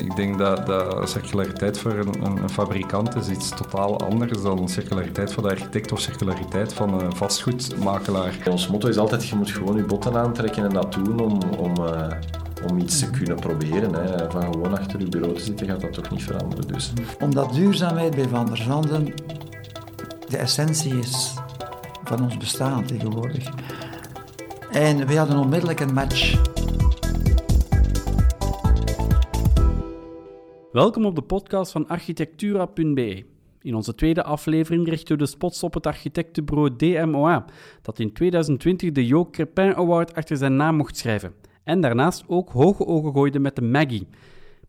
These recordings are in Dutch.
Ik denk dat, dat circulariteit voor een, een, fabrikant is iets totaal anders dan circulariteit voor de architect of circulariteit van een vastgoedmakelaar. Ons motto is altijd, je moet gewoon je botten aantrekken en dat doen om, om, uh, om iets te kunnen proberen. Hè. Van gewoon achter je bureau te zitten gaat dat toch niet veranderen. Dus. Omdat duurzaamheid bij Van der Zanden de essentie is van ons bestaan tegenwoordig. En we hadden onmiddellijk een match. Welkom op de podcast van architectura.be. In onze tweede aflevering richten we de spots op het architectenbureau DMOA, dat in 2020 de Jo Crepin Award achter zijn naam mocht schrijven. En daarnaast ook hoge ogen gooide met de Maggie.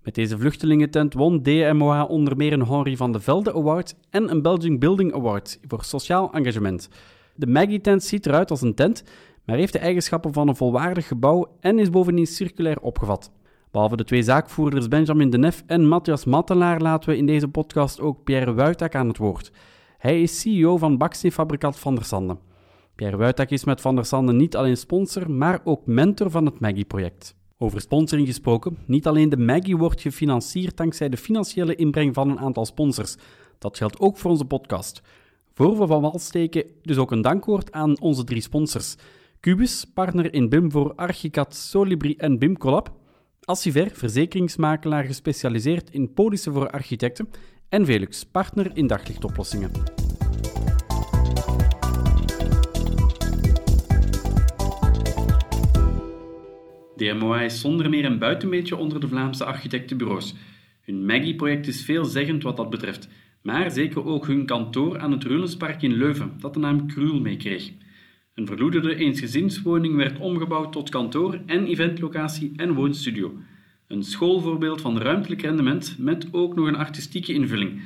Met deze vluchtelingentent won DMOA onder meer een Henri van de Velde Award en een Belgian Building Award voor sociaal engagement. De Maggie-tent ziet eruit als een tent, maar heeft de eigenschappen van een volwaardig gebouw en is bovendien circulair opgevat. Behalve de twee zaakvoerders Benjamin de Nef en Matthias Mattelaar laten we in deze podcast ook Pierre Wuitak aan het woord. Hij is CEO van baksteenfabrikant Van der Sande. Pierre Wuitak is met Van der Sande niet alleen sponsor, maar ook mentor van het Maggie-project. Over sponsoring gesproken, niet alleen de Maggie wordt gefinancierd dankzij de financiële inbreng van een aantal sponsors. Dat geldt ook voor onze podcast. Voor we van wal steken, dus ook een dankwoord aan onze drie sponsors. Cubus, partner in BIM voor Archicad, Solibri en BIM Collab. Assiver, verzekeringsmakelaar gespecialiseerd in polissen voor architecten. En Velux, partner in daglichtoplossingen. DMOA is zonder meer een buitenbeetje onder de Vlaamse architectenbureaus. Hun Maggie-project is veelzeggend wat dat betreft, maar zeker ook hun kantoor aan het Reulenspark in Leuven, dat de naam Kruul meekreeg. Een verloederde eensgezinswoning werd omgebouwd tot kantoor en eventlocatie en woonstudio. Een schoolvoorbeeld van ruimtelijk rendement met ook nog een artistieke invulling.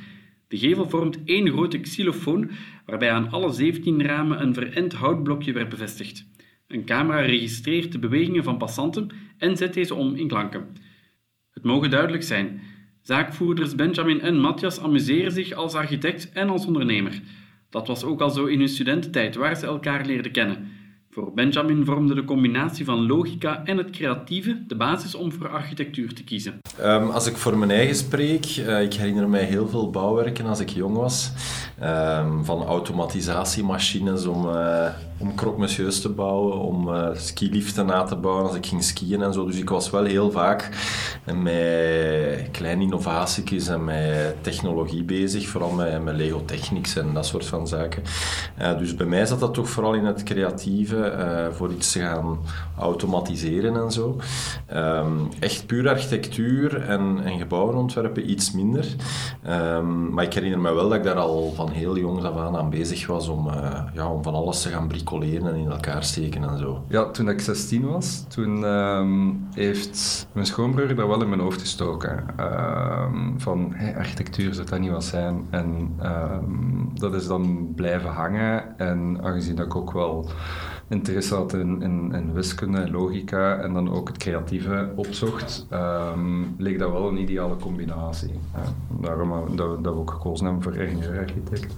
De gevel vormt één grote xylofoon, waarbij aan alle 17 ramen een verend houtblokje werd bevestigd. Een camera registreert de bewegingen van passanten en zet deze om in klanken. Het mogen duidelijk zijn: zaakvoerders Benjamin en Matthias amuseren zich als architect en als ondernemer. Dat was ook al zo in hun studententijd, waar ze elkaar leerden kennen. Voor Benjamin vormde de combinatie van logica en het creatieve de basis om voor architectuur te kiezen. Um, als ik voor mijn eigen spreek, uh, ik herinner mij heel veel bouwwerken als ik jong was. Um, van automatisatiemachines om, uh, om croque te bouwen, om uh, skiliften na te bouwen als ik ging skiën en zo. Dus ik was wel heel vaak met kleine innovaties en met technologie bezig, vooral met, met Lego Technics en dat soort van zaken. dus bij mij zat dat toch vooral in het creatieve, voor iets te gaan automatiseren en zo. Um, echt puur architectuur en, en gebouwen ontwerpen iets minder. Um, maar ik herinner me wel dat ik daar al van heel jongs af aan aan bezig was om, uh, ja, om van alles te gaan bricoleren en in elkaar steken en zo. Ja, toen ik 16 was, toen um, heeft mijn schoonbroer daar wel in mijn hoofd gestoken. van, hey, architectuur zou dat niet wat zijn. En dat is dan blijven hangen. En aangezien dat ik ook wel interesse had in, in, in wiskunde en logica en dan ook het creatieve opzocht, um, leek dat wel een ideale combinatie. Daarom dat, dat we ook gekozen hebben voor ingenieur-architect.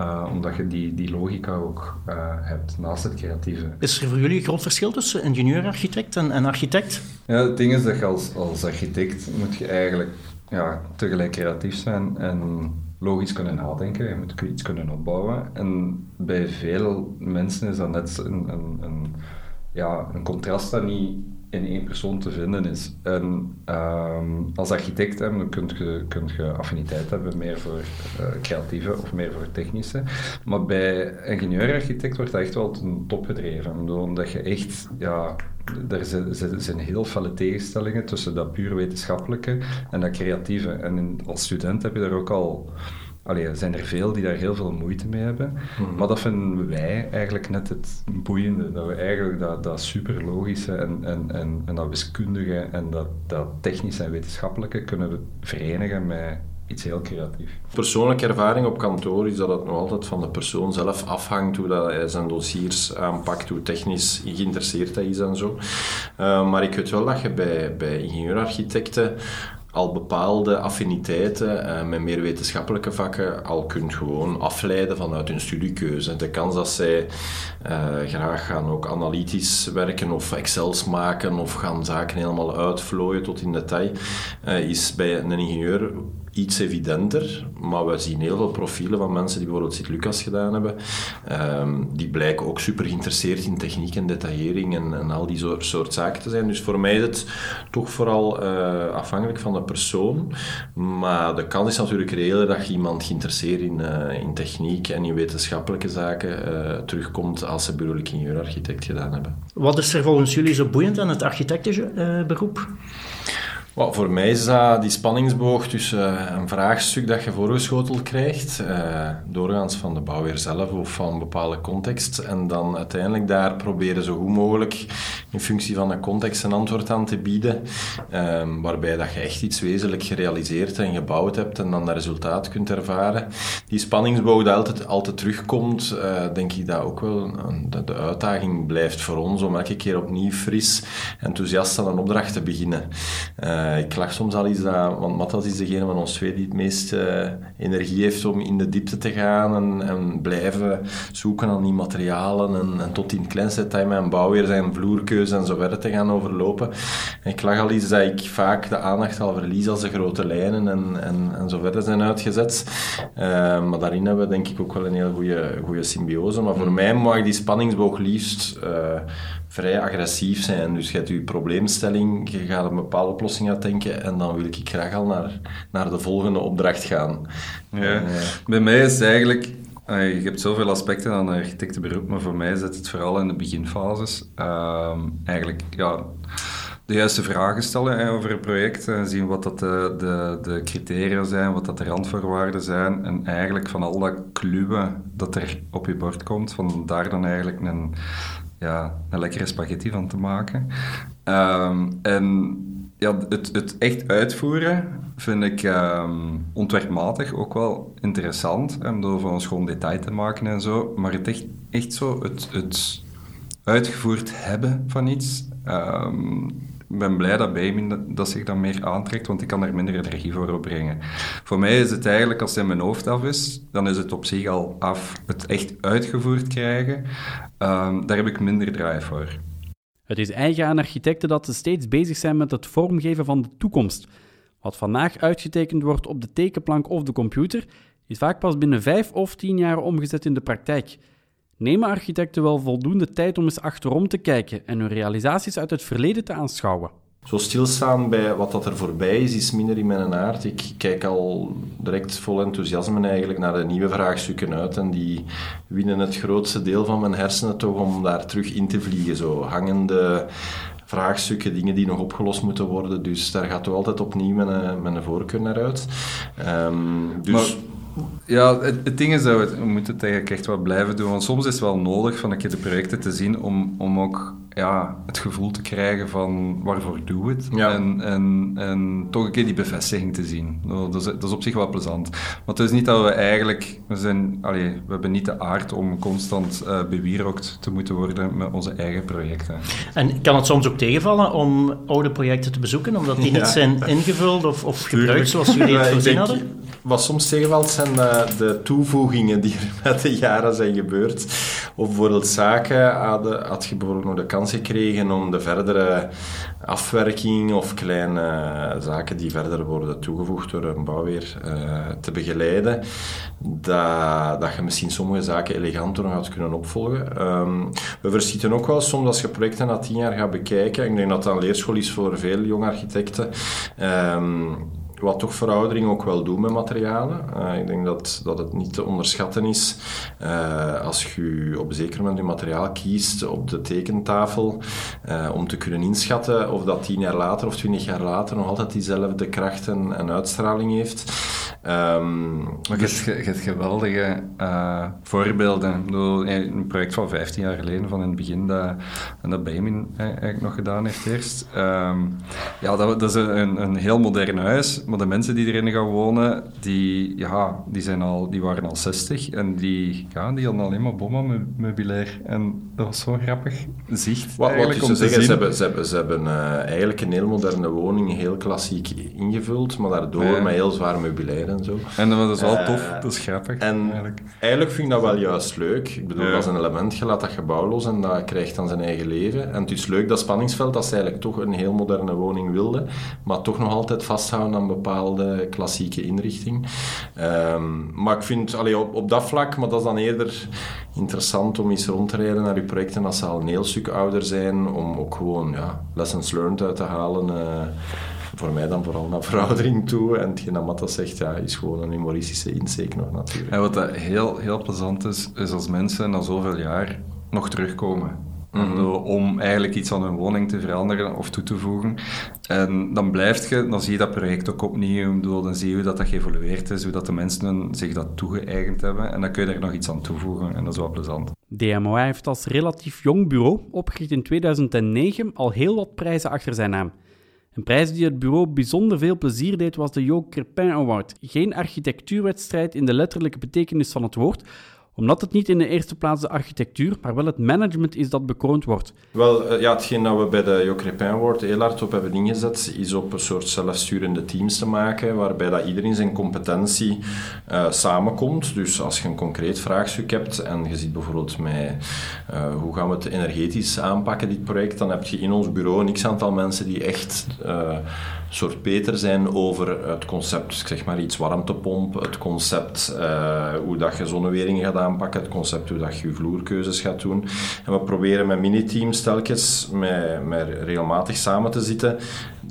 Uh, omdat je die, die logica ook uh, hebt naast het creatieve. Is er voor jullie een groot verschil tussen ingenieur-architect en, en, architect? Ja, het ding is dat je als, als architect moet je eigenlijk ja, tegelijk creatief zijn en logisch kunnen nadenken, je moet iets kunnen opbouwen. En bij veel mensen is dat net een, een, een ja, een contrast dat niet in één persoon te vinden is. En ehm, als architect dan kun je, kun je affiniteit hebben meer voor uh, creatieve of meer voor technische. Maar bij ingenieur-architect wordt dat echt wel ten top gedreven. Omdat je echt, ja, er zijn, zijn heel felle tegenstellingen tussen dat puur wetenschappelijke en dat creatieve. En als student heb je daar ook al Allee, er zijn er veel die daar heel veel moeite mee hebben. Mhm. Maar dat vinden wij eigenlijk net het boeiende. Dat we eigenlijk dat, dat super logische en, en, en, en dat wiskundige en dat, dat technische en wetenschappelijke kunnen verenigen met iets heel creatief. Persoonlijke ervaring op kantoor is dat het nog altijd van de persoon zelf afhangt hoe dat hij zijn dossiers aanpakt, hoe technisch geïnteresseerd hij is en zo. Uh, maar ik weet wel dat je bij, bij ingenieurarchitecten al bepaalde affiniteiten uh, met meer wetenschappelijke vakken al kunt gewoon afleiden vanuit hun studiekeuze. De kans dat zij uh, graag gaan ook analytisch werken of excels maken of gaan zaken helemaal uitvlooien tot in detail, uh, is bij een ingenieur iets evidenter, maar we zien heel veel profielen van mensen die bijvoorbeeld Sint-Lucas gedaan hebben. Um, die blijken ook super geïnteresseerd in techniek en detaillering en, en al die soort, zaken te zijn. Dus voor mij is het toch vooral uh, afhankelijk van de persoon. Maar de kans is natuurlijk reëel dat iemand geïnteresseerd in, uh, in techniek en in wetenschappelijke zaken uh, terugkomt als ze burgerlijk ingenieur-architect gedaan hebben. Wat is er volgens jullie zo boeiend aan het architectenberoep? Voor mij is dat die spanningsboog tussen eh, een vraagstuk dat je voorgeschoteld krijgt, uh, doorgaans van de bouwer zelf of van een bepaalde context, en dan uiteindelijk daar proberen zo goed mogelijk in functie van de context een antwoord aan te bieden, um, waarbij dat je echt iets wezenlijk gerealiseerd en gebouwd hebt en dan dat resultaat kunt ervaren. Die spanningsboog die altijd, altijd terugkomt, uh, denk ik dat ook wel de, uitdaging blijft voor ons om elke keer opnieuw fris, enthousiast aan een opdracht te beginnen. Uh, ik lach soms al eens dat, want Matthias is degene van ons twee die het meest uh, energie heeft om in de diepte te gaan en, en blijven zoeken aan die materialen en, en tot in het kleinste detail een bouwweer zijn vloerkeuze en zo verder te gaan overlopen. En ik lach al eens dat ik vaak de aandacht al verlies als de grote lijnen en, en, en zo verder zijn uitgezet. Uh, maar daarin hebben we denk ik ook wel een heel goede symbiose. Maar voor mij mag die spanningsboog liefst vrij agressief zijn. Dus je hebt je probleemstelling, je gaat een bepaalde oplossing uitdenken en dan wil ik graag al naar, naar de volgende opdracht gaan. Ja. Uh, Bij mij is het eigenlijk... Uh, je hebt zoveel aspecten aan een architectenberoep, maar voor mij zit het vooral in de beginfases. Uh, eigenlijk, ja de juiste vragen stellen over een project en zien wat dat de, de, de, criteria zijn, wat dat de randvoorwaarden zijn en eigenlijk van al dat kluwen dat er op je bord komt, van daar dan eigenlijk een, ja, een lekkere spaghetti van te maken. Um, en ja, het, het echt uitvoeren vind ik um, ontwerpmatig ook wel interessant. Om door van een schoon detail te maken en zo. Maar het echt, echt zo, het, het uitgevoerd hebben van iets. Ik ben blij dat Baby dat, zich dan meer aantrekt, want ik kan er minder energie voor opbrengen. Voor mij is het eigenlijk, als het in mijn hoofd af is, dan is het op zich al af. Het echt uitgevoerd krijgen, um, daar heb ik minder drive voor. Het is eigen aan architecten dat ze steeds bezig zijn met het vormgeven van de toekomst. Wat vandaag uitgetekend wordt op de tekenplank of de computer, is vaak pas binnen vijf of tien jaar omgezet in de praktijk. Nemen architecten wel voldoende tijd om eens achterom te kijken en hun realisaties uit het verleden te aanschouwen? Zo stilstaan bij wat dat er voorbij is, is minder in mijn aard. Ik kijk al direct vol enthousiasme eigenlijk naar de nieuwe vraagstukken uit en die winnen het grootste deel van mijn hersenen toch om daar terug in te vliegen. Zo hangende vraagstukken, dingen die nog opgelost moeten worden. Dus daar gaat toch altijd opnieuw mijn, mijn voorkeur naar uit. Um, dus... Maar ja, het, ding is dat we, we moeten het eigenlijk echt wat blijven doen. Want soms is het wel nodig van een keer de projecten te zien om, om ook ja, het gevoel te krijgen van waarvoor doe het. Ja. En, en, en toch een keer die bevestiging te zien. Dat is, dat is op zich wel plezant. Maar het is niet dat we eigenlijk... We, zijn, allee, we hebben niet de aard om constant uh, bewierookt te moeten worden met onze eigen projecten. En kan het soms ook tegenvallen om oude projecten te bezoeken, omdat die ja. niet zijn ingevuld of, of gebruikt zoals jullie het voorzien hadden? Wat soms tegenvalt zijn de, de, toevoegingen die er met de jaren zijn gebeurd. Of bijvoorbeeld zaken hadden, had je bijvoorbeeld nog de kans gekregen om de verdere afwerking of kleine zaken die verder worden toegevoegd door een bouwweer uh, te begeleiden, dat, dat je misschien sommige zaken eleganter nog had kunnen opvolgen. Um, we verschieten ook wel soms als je projecten na tien jaar gaat bekijken. Ik denk dat dat een leerschool is voor veel jonge architecten. Um, wat toch veroudering ook wel doet met materialen. Uh, ik denk dat, dat het niet te onderschatten is uh, als je op een zeker moment je materiaal kiest op de tekentafel uh, om te kunnen inschatten of dat tien jaar later of twintig jaar later nog altijd diezelfde kracht en, uitstraling heeft. Um, maar dus... je, hebt, geweldige voorbeelden. Een project van 15 jaar geleden, van in het begin, dat, dat Benjamin eigenlijk nog gedaan heeft eerst. Um, ja, dat, dat is een, een heel modern huis, maar de mensen die erin gaan wonen, die, ja, die, zijn al, die waren al 60 en die, ja, die hadden alleen maar bomma-meubilair. En dat was zo grappig zicht Wat, wat om te zeggen, zien. ze hebben, ze hebben, ze hebben eh, eigenlijk een heel moderne woning, heel klassiek ingevuld, maar daardoor Ja. met heel zwaar meubilair en zo. En dat was wel Eh, tof, dat is grappig En eigenlijk. eigenlijk vind ik dat wel juist leuk. Ik bedoel, Ja. dat is een element, je laat dat gebouw los en dat krijgt dan zijn eigen leven. En het is leuk dat spanningsveld, dat ze eigenlijk toch een heel moderne woning wilden, maar toch nog altijd vasthouden aan bepaalde klassieke inrichting. Ehm, maar ik vind, allee, op, op dat vlak, maar dat is dan eerder interessant om eens rond te rijden naar uw projecten als ze al een heel stuk ouder zijn, om ook gewoon ja, lessons learned uit te halen. eh, voor mij dan vooral naar veroudering toe. En hetgeen dat zegt, ja, is gewoon een humoristische insteek nog natuurlijk. En wat dat heel, heel plezant is, is als mensen na zoveel jaar nog terugkomen. Mhm. Om eigenlijk iets aan hun woning te veranderen of toe te voegen. En dan blijf je, dan zie je dat project ook opnieuw. Bedoel, dan zie je hoe dat, dat geëvolueerd is, hoe dat de mensen zich dat toegeëigend hebben. En dan kun je er nog iets aan toevoegen. En dat is wel plezant. DMOA heeft als relatief jong bureau, opgericht in 2009, al heel wat prijzen achter zijn naam. Een prijs die het bureau bijzonder veel plezier deed was de Jo Crepin Award. Geen architectuurwedstrijd in de letterlijke betekenis van het woord, omdat het niet in de eerste plaats de architectuur, maar wel het management is dat bekroond wordt. Wel, eh, ja, hetgeen dat we bij de Jo Award heel hard op hebben ingezet, is op een soort zelfsturende teams te maken, waarbij dat iedereen zijn competentie eh, samenkomt. Dus als je een concreet vraagstuk hebt en je ziet bijvoorbeeld met eh, hoe gaan we het energetisch aanpakken, dit project, dan heb je in ons bureau een x-aantal mensen die echt soort beter zijn over het concept, ik zeg maar iets warmtepomp, het concept eh, hoe dat je zonneweringen gaat aanpakken, het concept hoe dat je vloerkeuzes gaat doen. En we proberen met mini-teams telkens met, met regelmatig samen te zitten,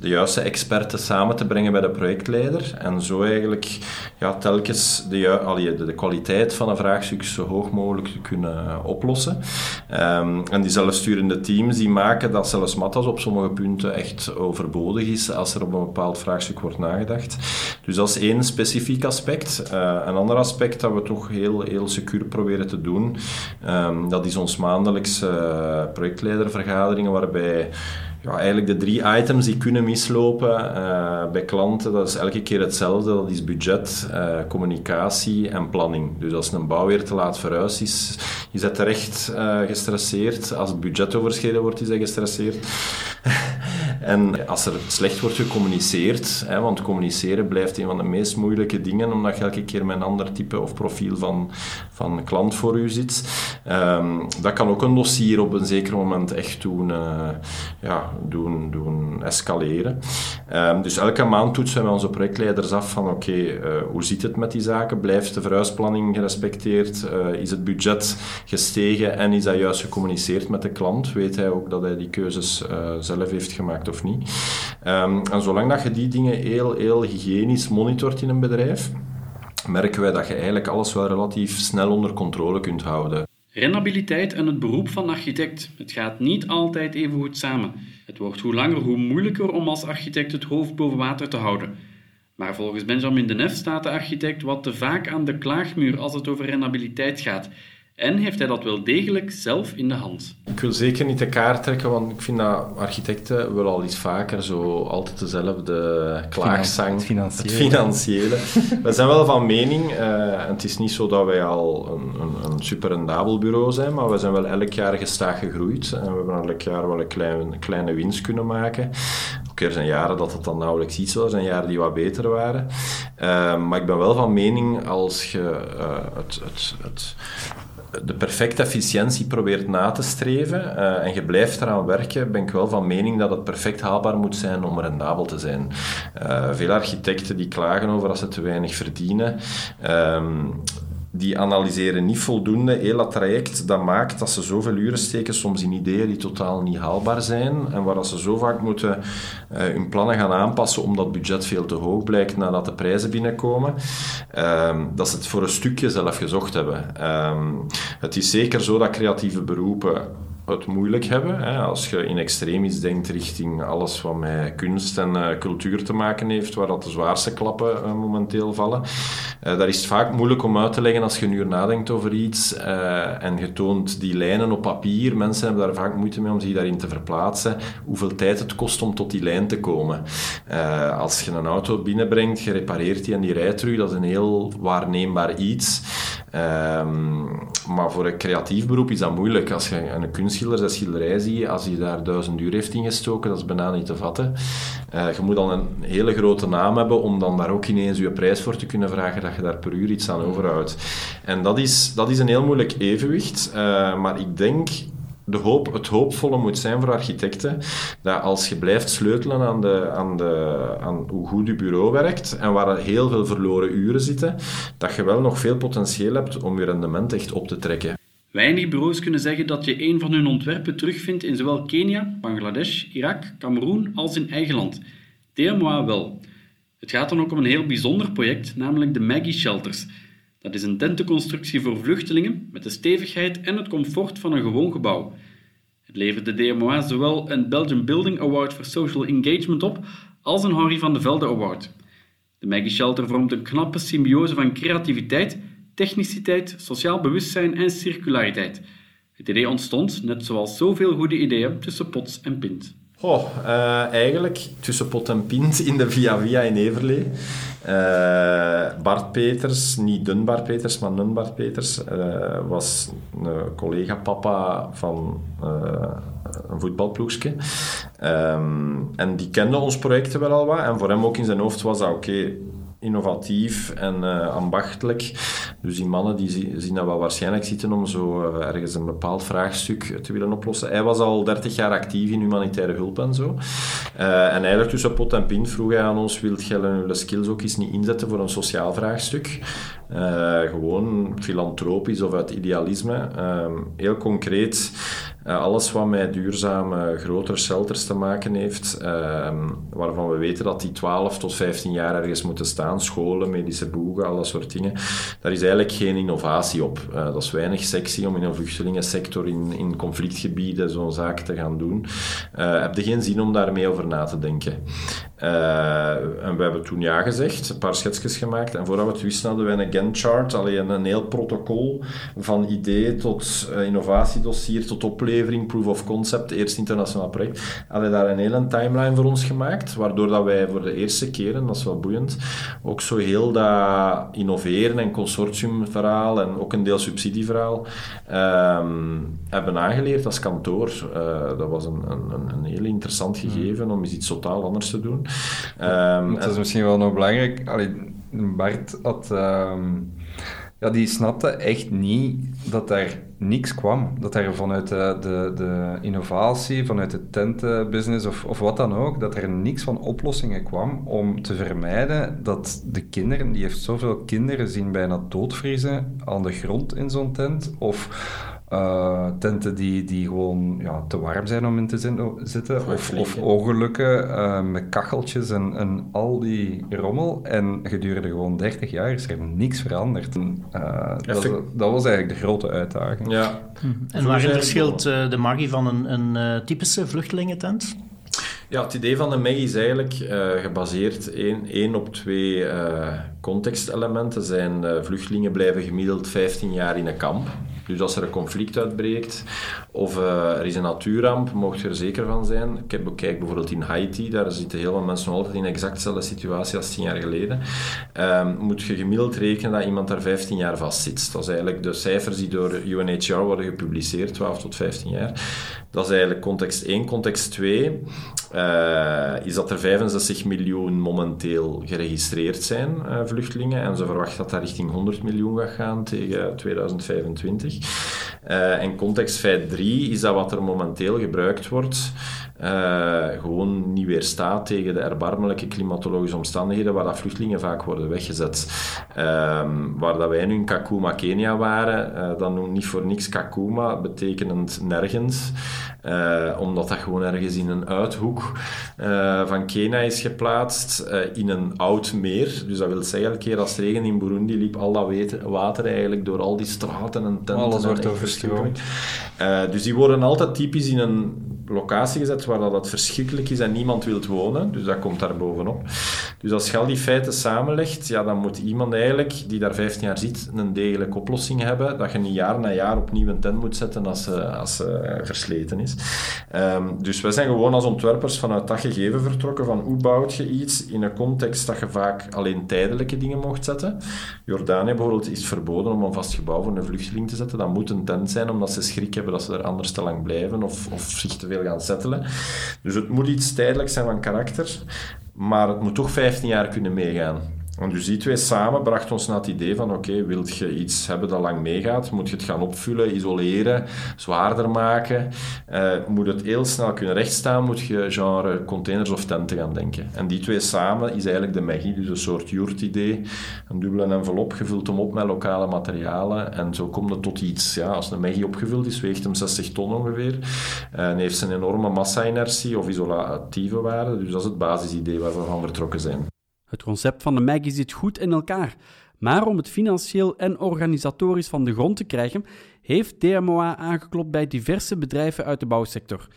de juiste experten samen te brengen bij de projectleider en zo eigenlijk ja, telkens de, allee, de, de kwaliteit van een vraagstuk zo hoog mogelijk te kunnen oplossen. Ehm, en die zelfsturende teams die maken dat zelfs Matas op sommige punten echt overbodig is als er op een bepaald vraagstuk wordt nagedacht. Dus dat is één specifiek aspect. Eh, een ander aspect dat we toch heel, heel secuur proberen te doen, ehm, dat is ons maandelijkse eh, projectleidervergaderingen waarbij ja, eigenlijk de drie items die kunnen mislopen eh, bij klanten, dat is elke keer hetzelfde. Dat is budget, eh, communicatie en planning. Dus als een bouw weer te laat verhuisd is, is hij terecht eh, gestresseerd. Als het budget overschreden wordt, is hij gestresseerd. En als er slecht wordt gecommuniceerd, hè, want communiceren blijft een van de meest moeilijke dingen, omdat je elke keer met een ander type of profiel van, van klant voor u zit. Ehm, dat kan ook een dossier op een zeker moment echt doen, eh, ja, doen, doen escaleren. Ehm, dus elke maand toetsen wij onze projectleiders af van oké, eh, hoe zit het met die zaken? Blijft de verhuisplanning gerespecteerd? Eh, is het budget gestegen en is dat juist gecommuniceerd met de klant? Weet hij ook dat hij die keuzes zelf heeft gemaakt niet? Ehm, en zolang dat je die dingen heel, heel hygiënisch monitort in een bedrijf, merken wij dat je eigenlijk alles wel relatief snel onder controle kunt houden. Renabiliteit en het beroep van architect. Het gaat niet altijd even goed samen. Het wordt hoe langer hoe moeilijker om als architect het hoofd boven water te houden. Maar volgens Benjamin de Nef staat de architect wat te vaak aan de klaagmuur als het over renabiliteit gaat. En heeft hij dat wel degelijk zelf in de hand. Ik wil zeker niet de kaart trekken, want ik vind dat architecten wel al iets vaker zo altijd dezelfde klaagzang. Het financiële. Het financiële. We zijn wel van mening, eh, en het is niet zo dat wij al een, een, een super rendabel bureau zijn, maar we zijn wel elk jaar gestaag gegroeid en we hebben elk jaar wel een klein, kleine winst kunnen maken. Oké, er zijn jaren dat het dan nauwelijks iets was, er zijn jaren die wat beter waren. Eh, maar ik ben wel van mening als je eh, het, het, het de perfecte efficiëntie probeert na te streven eh, en je blijft eraan werken, ben ik wel van mening dat het perfect haalbaar moet zijn om rendabel te zijn. Eh, veel architecten die klagen over als ze te weinig verdienen. Ehm, die analyseren niet voldoende heel dat traject. Dat maakt dat ze zoveel uren steken, soms in ideeën die totaal niet haalbaar zijn. En waar ze zo vaak moeten eh, hun plannen gaan aanpassen omdat het budget veel te hoog blijkt nadat de prijzen binnenkomen. Ehm, dat ze het voor een stukje zelf gezocht hebben. Ehm, het is zeker zo dat creatieve beroepen het moeilijk hebben. Hè. Als je in extremis denkt richting alles wat met kunst en uh, cultuur te maken heeft, waar dat de zwaarste klappen uh, momenteel vallen, uh, daar is het vaak moeilijk om uit te leggen als je nu nadenkt over iets en je toont die lijnen op papier. Mensen hebben daar vaak moeite mee om zich daarin te verplaatsen, hoeveel tijd het kost om tot die lijn te komen. als je een auto binnenbrengt, je repareert die en die rijdt terug, dat is een heel waarneembaar iets. Um, maar voor een creatief beroep is dat moeilijk. Als je een kunstschilder zijn schilderij ziet, als hij daar duizend uur heeft ingestoken, dat is bijna niet te vatten. Uh, je moet dan een hele grote naam hebben om dan daar ook ineens je prijs voor te kunnen vragen, dat je daar per uur iets aan overhoudt. En dat is, dat is een heel moeilijk evenwicht. Uh, maar ik denk de hoop, het hoopvolle moet zijn voor architecten dat als je blijft sleutelen aan, de, aan, de, aan hoe goed je bureau werkt en waar heel veel verloren uren zitten, dat je wel nog veel potentieel hebt om je rendement echt op te trekken. Weinig bureaus kunnen zeggen dat je een van hun ontwerpen terugvindt in zowel Kenia, Bangladesh, Irak, Cameroen als in eigen land. DMOA wel. Het gaat dan ook om een heel bijzonder project, namelijk de Maggie Shelters. Dat is een tentenconstructie voor vluchtelingen met de stevigheid en het comfort van een gewoon gebouw. Het levert de DMOA zowel een Belgian Building Award for Social Engagement op als een Henri van de Velde Award. De Maggie Shelter vormt een knappe symbiose van creativiteit, techniciteit, sociaal bewustzijn en circulariteit. Het idee ontstond, net zoals zoveel goede ideeën, tussen pots en pint. Oh, eigenlijk tussen pot en pint in de Via Via in Everlee. Uh, Bart Peters, niet dun Bart Peters, maar nun Bart Peters, uh, was een collega-papa van een voetbalploegje. Um, en die kende ons project wel al wat. En voor hem ook in zijn hoofd was dat oké innovatief en uh, ambachtelijk. Dus die mannen die zien dat wel waarschijnlijk zitten om zo uh, ergens een bepaald vraagstuk te willen oplossen. Hij was al 30 jaar actief in humanitaire hulp en zo. Uh, en eigenlijk tussen pot en pint vroeg hij aan ons, wilt jij de skills ook eens niet inzetten voor een sociaal vraagstuk? gewoon filantropisch of uit idealisme. Ehm, heel concreet uh, alles wat met duurzame grotere shelters te maken heeft, uh, waarvan we weten dat die 12 tot 15 jaar ergens moeten staan, scholen, medische boegen, al dat soort dingen, daar is eigenlijk geen innovatie op. Uh, dat is weinig sexy om in een vluchtelingensector in, in conflictgebieden zo'n zaak te gaan doen. Uh, heb je geen zin om daarmee over na te denken. En we hebben toen ja gezegd, een paar schetsjes gemaakt, en voordat we het wisten hadden we een Gantt-chart, alleen een heel protocol van idee tot innovatiedossier tot opleving proof of concept, eerste internationaal project, hadden daar een hele timeline voor ons gemaakt, waardoor dat wij voor de eerste keer, en dat is wel boeiend, ook zo heel dat innoveren en consortiumverhaal en ook een deel subsidieverhaal um, hebben aangeleerd als kantoor. Uh, dat was een, een, een heel interessant hmm. gegeven om eens iets totaal anders te doen. Um, dat is misschien wel nog belangrijk. Allee, Bart had... Um ja, die snapte echt niet dat er niks kwam. Dat er vanuit de, de, de innovatie, vanuit de tentenbusiness of, of wat dan ook, dat er niks van oplossingen kwam om te vermijden dat de kinderen, die heeft zoveel kinderen zien bijna doodvriezen aan de grond in zo'n tent, of uh, tenten die, die gewoon ja, te warm zijn om in te zitten. Of, of ongelukken uh, met kacheltjes en, en al die rommel. En gedurende gewoon 30 jaar is er niks veranderd. En, uh, dat, dat, was eigenlijk de grote uitdaging. Ja. Hm. En waarin verschilt de magie van een, een typische vluchtelingentent? Ja, het idee van de Maggie is eigenlijk gebaseerd één, één op twee contextelementen. Zijn vluchtelingen blijven gemiddeld 15 jaar in een kamp. Dus als er een conflict uitbreekt of uh, er is een natuurramp, mocht je er zeker van zijn. Ik heb bekijk bijvoorbeeld in Haiti, daar zitten heel veel mensen altijd in exact dezelfde situatie als tien jaar geleden. Um, moet je gemiddeld rekenen dat iemand daar 15 jaar vast zit. Dat is eigenlijk de cijfers die door UNHCR worden gepubliceerd, 12 tot 15 jaar. Dat is eigenlijk context 1. Context 2 uh, is dat er 65 miljoen momenteel geregistreerd zijn, uh, vluchtelingen. En ze verwachten dat dat richting 100 miljoen gaat gaan tegen 2025. Uh, en context feit 3 is dat wat er momenteel gebruikt wordt gewoon niet weerstaat tegen de erbarmelijke klimatologische omstandigheden waar dat vluchtelingen vaak worden weggezet. Um, waar dat wij nu in Kakuma, Kenia waren, dan noemt niet voor niks Kakuma, betekenend nergens. Uh, omdat dat gewoon ergens in een uithoek uh, van Kenia is geplaatst, uh, in een oud meer. Dus dat wil zeggen, elke keer als het regen in Burundi liep, al dat water eigenlijk door al die straten en tenten. Alles wordt overstroomd. dus die worden altijd typisch in een locatie gezet waar dat verschrikkelijk is en niemand wil wonen. Dus dat komt daar bovenop. Dus als je al die feiten samenlegt, ja, dan moet iemand eigenlijk, die daar 15 jaar zit, een degelijke oplossing hebben. Dat je niet jaar na jaar opnieuw een tent moet zetten als ze, als ze versleten is. Um, dus wij zijn gewoon als ontwerpers vanuit dat gegeven vertrokken van hoe bouwt je iets in een context dat je vaak alleen tijdelijke dingen mocht zetten. Jordanië bijvoorbeeld is verboden om een vast gebouw voor een vluchteling te zetten. Dat moet een tent zijn, omdat ze schrik hebben dat ze er anders te lang blijven of, of zich te veel gaan settelen. Dus het moet iets tijdelijks zijn van karakter, maar het moet toch 15 jaar kunnen meegaan. Dus die twee samen brachten ons naar het idee van oké, wilt je iets hebben dat lang meegaat, moet je het gaan opvullen, isoleren, zwaarder maken. Uh, moet het heel snel kunnen rechtstaan, moet je genre containers of tenten gaan denken. En die twee samen is eigenlijk de magie, dus een soort jurt-idee. Een dubbele envelop, gevuld hem op met lokale materialen en zo komt het tot iets. Ja, als een magie opgevuld is, weegt hem 60 ton ongeveer en heeft een enorme massa-inertie of isolatieve waarde. Dus dat is het basisidee waar we van vertrokken zijn. Het concept van de Maggie zit goed in elkaar. Maar om het financieel en organisatorisch van de grond te krijgen, heeft DMOA aangeklopt bij diverse bedrijven uit de bouwsector.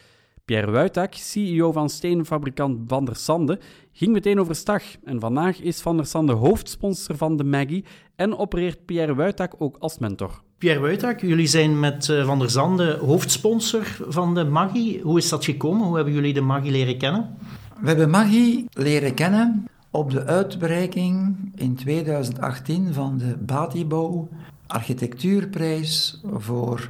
Pierre Wuitak, CEO van steenfabrikant Van der Sande, ging meteen overstag. En vandaag is Van der Sande hoofdsponsor van de Maggie en opereert Pierre Wuitak ook als mentor. Pierre Wuitak, jullie zijn met eh, Van der Sande hoofdsponsor van de Maggie. Hoe is dat gekomen? Hoe hebben jullie de Maggie leren kennen? We hebben Maggie leren kennen op de uitbreiking in 2018 van de Batibo architectuurprijs voor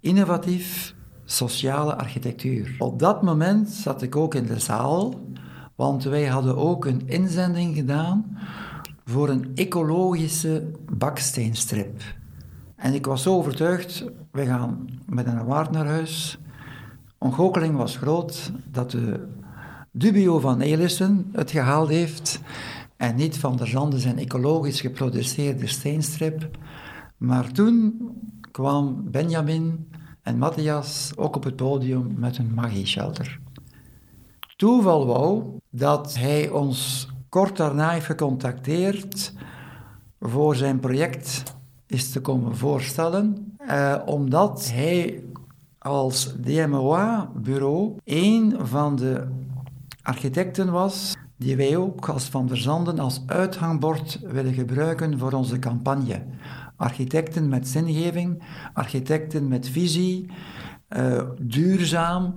innovatief sociale architectuur. Op dat moment zat ik ook in de zaal, want wij hadden ook een inzending gedaan voor een ecologische baksteenstrip. En ik was zo overtuigd, we gaan met een waard naar huis. Ontgoocheling was groot dat de Dubio van Elissen het gehaald heeft en niet van der Zanden zijn ecologisch geproduceerde steenstrip. Maar toen kwam Benjamin en Matthias ook op het podium met een magie-shelter. Toeval wou dat hij ons kort daarna heeft gecontacteerd voor zijn project is te komen voorstellen, eh, omdat hij als DMOA-bureau een van de architecten was, die wij ook als Van der Zanden als uithangbord willen gebruiken voor onze campagne. Architecten met zingeving, architecten met visie, uh, duurzaam,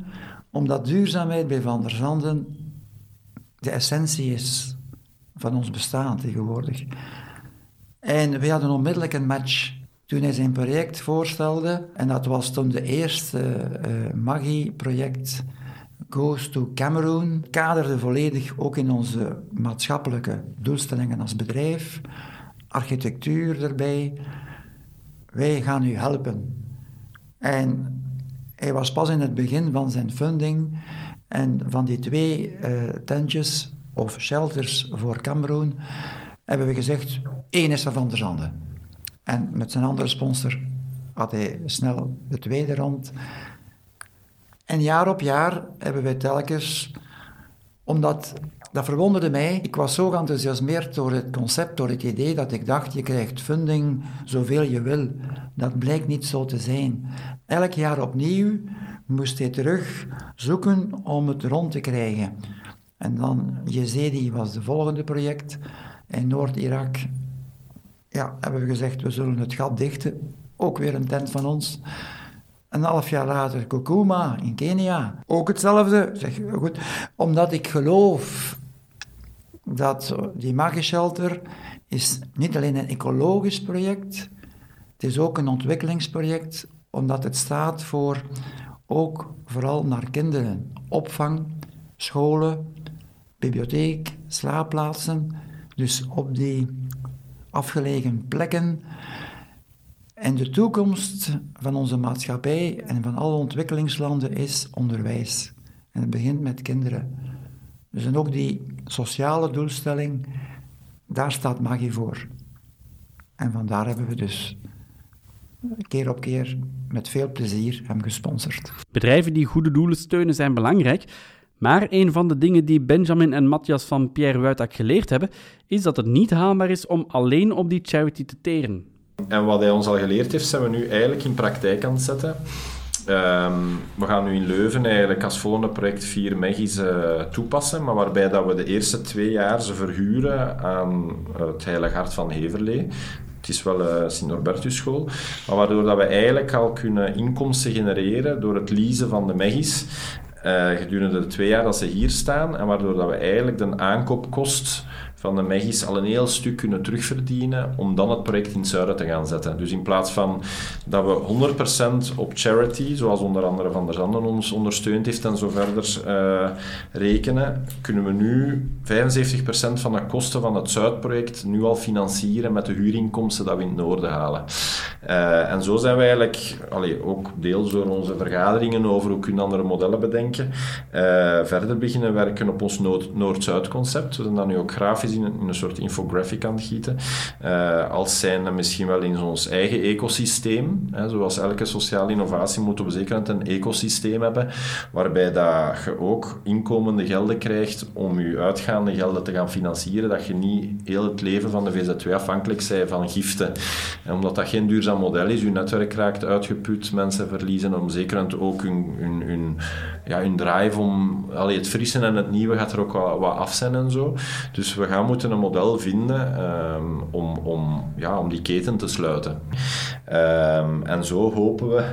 omdat duurzaamheid bij Van der Zanden de essentie is van ons bestaan tegenwoordig. En we hadden onmiddellijk een match toen hij zijn project voorstelde. En dat was toen de eerste uh, Maggie-project Goes to Cameroon kaderde volledig ook in onze maatschappelijke doelstellingen als bedrijf, architectuur erbij. Wij gaan u helpen. En hij was pas in het begin van zijn funding en van die twee uh, tentjes of shelters voor Cameroon hebben we gezegd, één is er van der Zande. En met zijn andere sponsor had hij snel de tweede rond. En jaar op jaar hebben wij telkens, omdat dat verwonderde mij. Ik was zo geenthousiasmeerd door het concept, door het idee dat ik dacht, je krijgt funding zoveel je wil. Dat blijkt niet zo te zijn. Elk jaar opnieuw moest hij terug zoeken om het rond te krijgen. En dan Jezedi was de volgende project. In Noord-Irak ja, hebben we gezegd, we zullen het gat dichten. Ook weer een tent van ons. Een half jaar later Kokuma in Kenia. Ook hetzelfde. Zeg, goed, omdat ik geloof dat die Magishelter is niet alleen een ecologisch project, het is ook een ontwikkelingsproject, omdat het staat voor ook vooral naar kinderen. Opvang, scholen, bibliotheek, slaapplaatsen. Dus op die afgelegen plekken en de toekomst van onze maatschappij en van alle ontwikkelingslanden is onderwijs. En het begint met kinderen. Dus ook die sociale doelstelling, daar staat magie voor. En vandaar hebben we dus keer op keer met veel plezier hem gesponsord. Bedrijven die goede doelen steunen zijn belangrijk, maar een van de dingen die Benjamin en Matthias van Pierre Wuitak geleerd hebben, is dat het niet haalbaar is om alleen op die charity te teren. En wat hij ons al geleerd heeft, zijn we nu eigenlijk in praktijk aan het zetten. Ehm, we gaan nu in Leuven eigenlijk als volgende project vier Megis uh, toepassen, maar waarbij dat we de eerste twee jaar ze verhuren aan het Heilig Hart van Heverlee. Het is wel een Sint-Norbertus school, maar waardoor dat we eigenlijk al kunnen inkomsten genereren door het leasen van de Megis gedurende de twee jaar dat ze hier staan en waardoor dat we eigenlijk de aankoopkost van de Megis al een heel stuk kunnen terugverdienen om dan het project in het zuiden te gaan zetten. Dus in plaats van dat we 100% op charity, zoals onder andere Van der Zanden ons ondersteund heeft en zo verder uh, rekenen, kunnen we nu 75% van de kosten van het Zuidproject nu al financieren met de huurinkomsten dat we in het noorden halen. Uh, en zo zijn we eigenlijk, allee, ook deels door onze vergaderingen over hoe kunnen andere modellen bedenken, uh, verder beginnen werken op ons Noord-Zuid concept. We zijn dan nu ook grafisch in een, soort infographic aan het gieten. Uh, als zijn misschien wel in ons eigen ecosysteem. Hè, zoals elke sociale innovatie moeten we zeker een ecosysteem hebben, waarbij dat je ook inkomende gelden krijgt om je uitgaande gelden te gaan financieren, dat je niet heel het leven van de VZW afhankelijk bent van giften. En omdat dat geen duurzaam model is, je netwerk raakt uitgeput, mensen verliezen om zeker ook hun, hun, hun, ja, hun drive om... Allee, het frissen en het nieuwe gaat er ook wat, wat af zijn en zo. Dus we gaan gaan moeten een model vinden um, om, om, ja, om die keten te sluiten. Um, en zo hopen we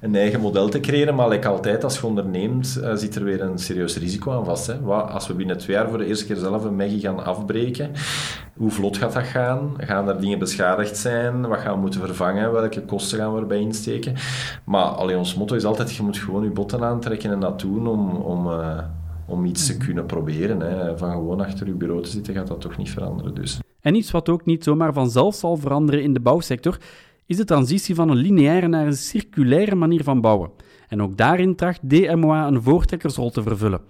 een eigen model te creëren, maar like altijd als je onderneemt, uh, zit er weer een serieus risico aan vast. Hè? Wat, als we binnen twee jaar voor de eerste keer zelf een Maggie gaan afbreken, hoe vlot gaat dat gaan? Gaan er dingen beschadigd zijn? Wat gaan we moeten vervangen? Welke kosten gaan we erbij insteken? Maar alleen ons motto is altijd, je moet gewoon je botten aantrekken en dat doen om... om uh, om iets te mhm. kunnen proberen. Hè. Van gewoon achter uw bureau te zitten gaat dat toch niet veranderen. Dus. En iets wat ook niet zomaar vanzelf zal veranderen in de bouwsector, is de transitie van een lineaire naar een circulaire manier van bouwen. En ook daarin tracht DMOA een voortrekkersrol te vervullen.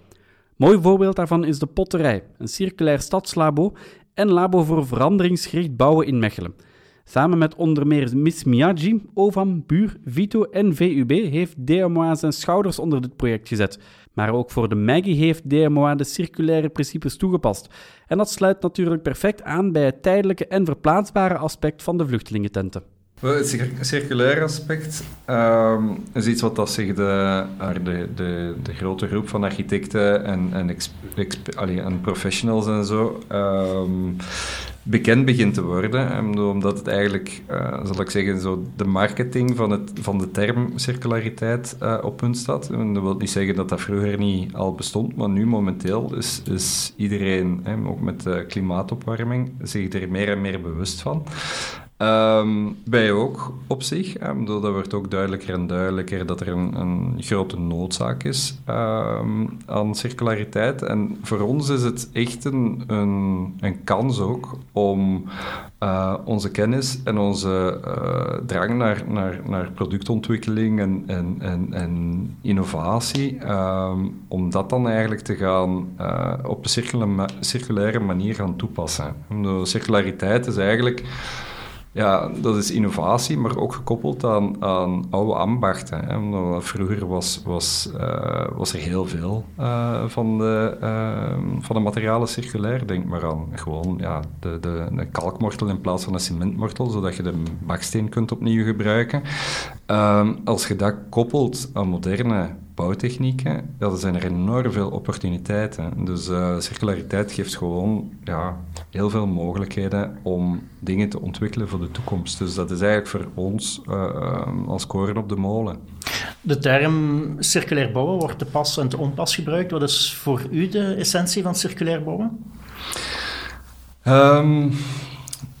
Mooi voorbeeld daarvan is de Potterij, een circulair stadslabo en labo voor veranderingsgericht bouwen in Mechelen. Samen met onder meer Miss Miyagi, Ovam, Buur, Vito en VUB heeft DMOA zijn schouders onder dit project gezet. Maar ook voor de Maggie heeft DMOA de circulaire principes toegepast. En dat sluit natuurlijk perfect aan bij het tijdelijke en verplaatsbare aspect van de vluchtelingententen. Het circulaire aspect um, is iets wat dat zich de, de, de, de grote groep van architecten en, en, en professionals en zo um, bekend begint te worden. Omdat het eigenlijk, uh, zal ik zeggen, zo de marketing van, het, van de term circulariteit uh, op punt staat. En dat wil niet zeggen dat dat vroeger niet al bestond, maar nu momenteel is, is iedereen, hè, ook met klimaatopwarming, zich er meer en meer bewust van. Um, wij ook op zich. Um, dat wordt ook duidelijker en duidelijker dat er een, een grote noodzaak is um, aan circulariteit. En voor ons is het echt een, een, een kans ook om uh, onze kennis en onze uh, drang naar, naar, naar productontwikkeling en, en, en, en innovatie, om dat dan eigenlijk te gaan uh, op een circulaire manier gaan toepassen. De circulariteit is eigenlijk ja, dat is innovatie, maar ook gekoppeld aan, aan oude ambachten. Hè. Vroeger was, was, uh, was er heel veel uh, van, de, uh, van de materialen circulair. Denk maar aan gewoon ja, de, de, de kalkmortel in plaats van een cementmortel, zodat je de baksteen kunt opnieuw gebruiken. Ehm, als je dat koppelt aan moderne bouwtechnieken, ja, er zijn er enorm veel opportuniteiten. Dus uh, circulariteit geeft gewoon ja, heel veel mogelijkheden om dingen te ontwikkelen voor de toekomst. Dus dat is eigenlijk voor ons uh, als koren op de molen. De term circulair bouwen wordt te pas en te onpas gebruikt. Wat is voor u de essentie van circulair bouwen? Um,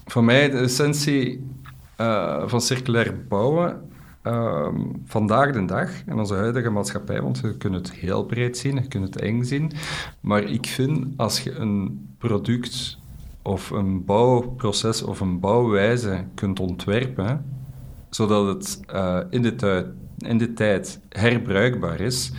voor mij de essentie uh, van circulair bouwen Ehm, vandaag de dag in onze huidige maatschappij, want we kunnen het heel breed zien, we kunnen het eng zien, maar ik vind als je een product of een bouwproces of een bouwwijze kunt ontwerpen, zodat het uh, in, de in tijd herbruikbaar is,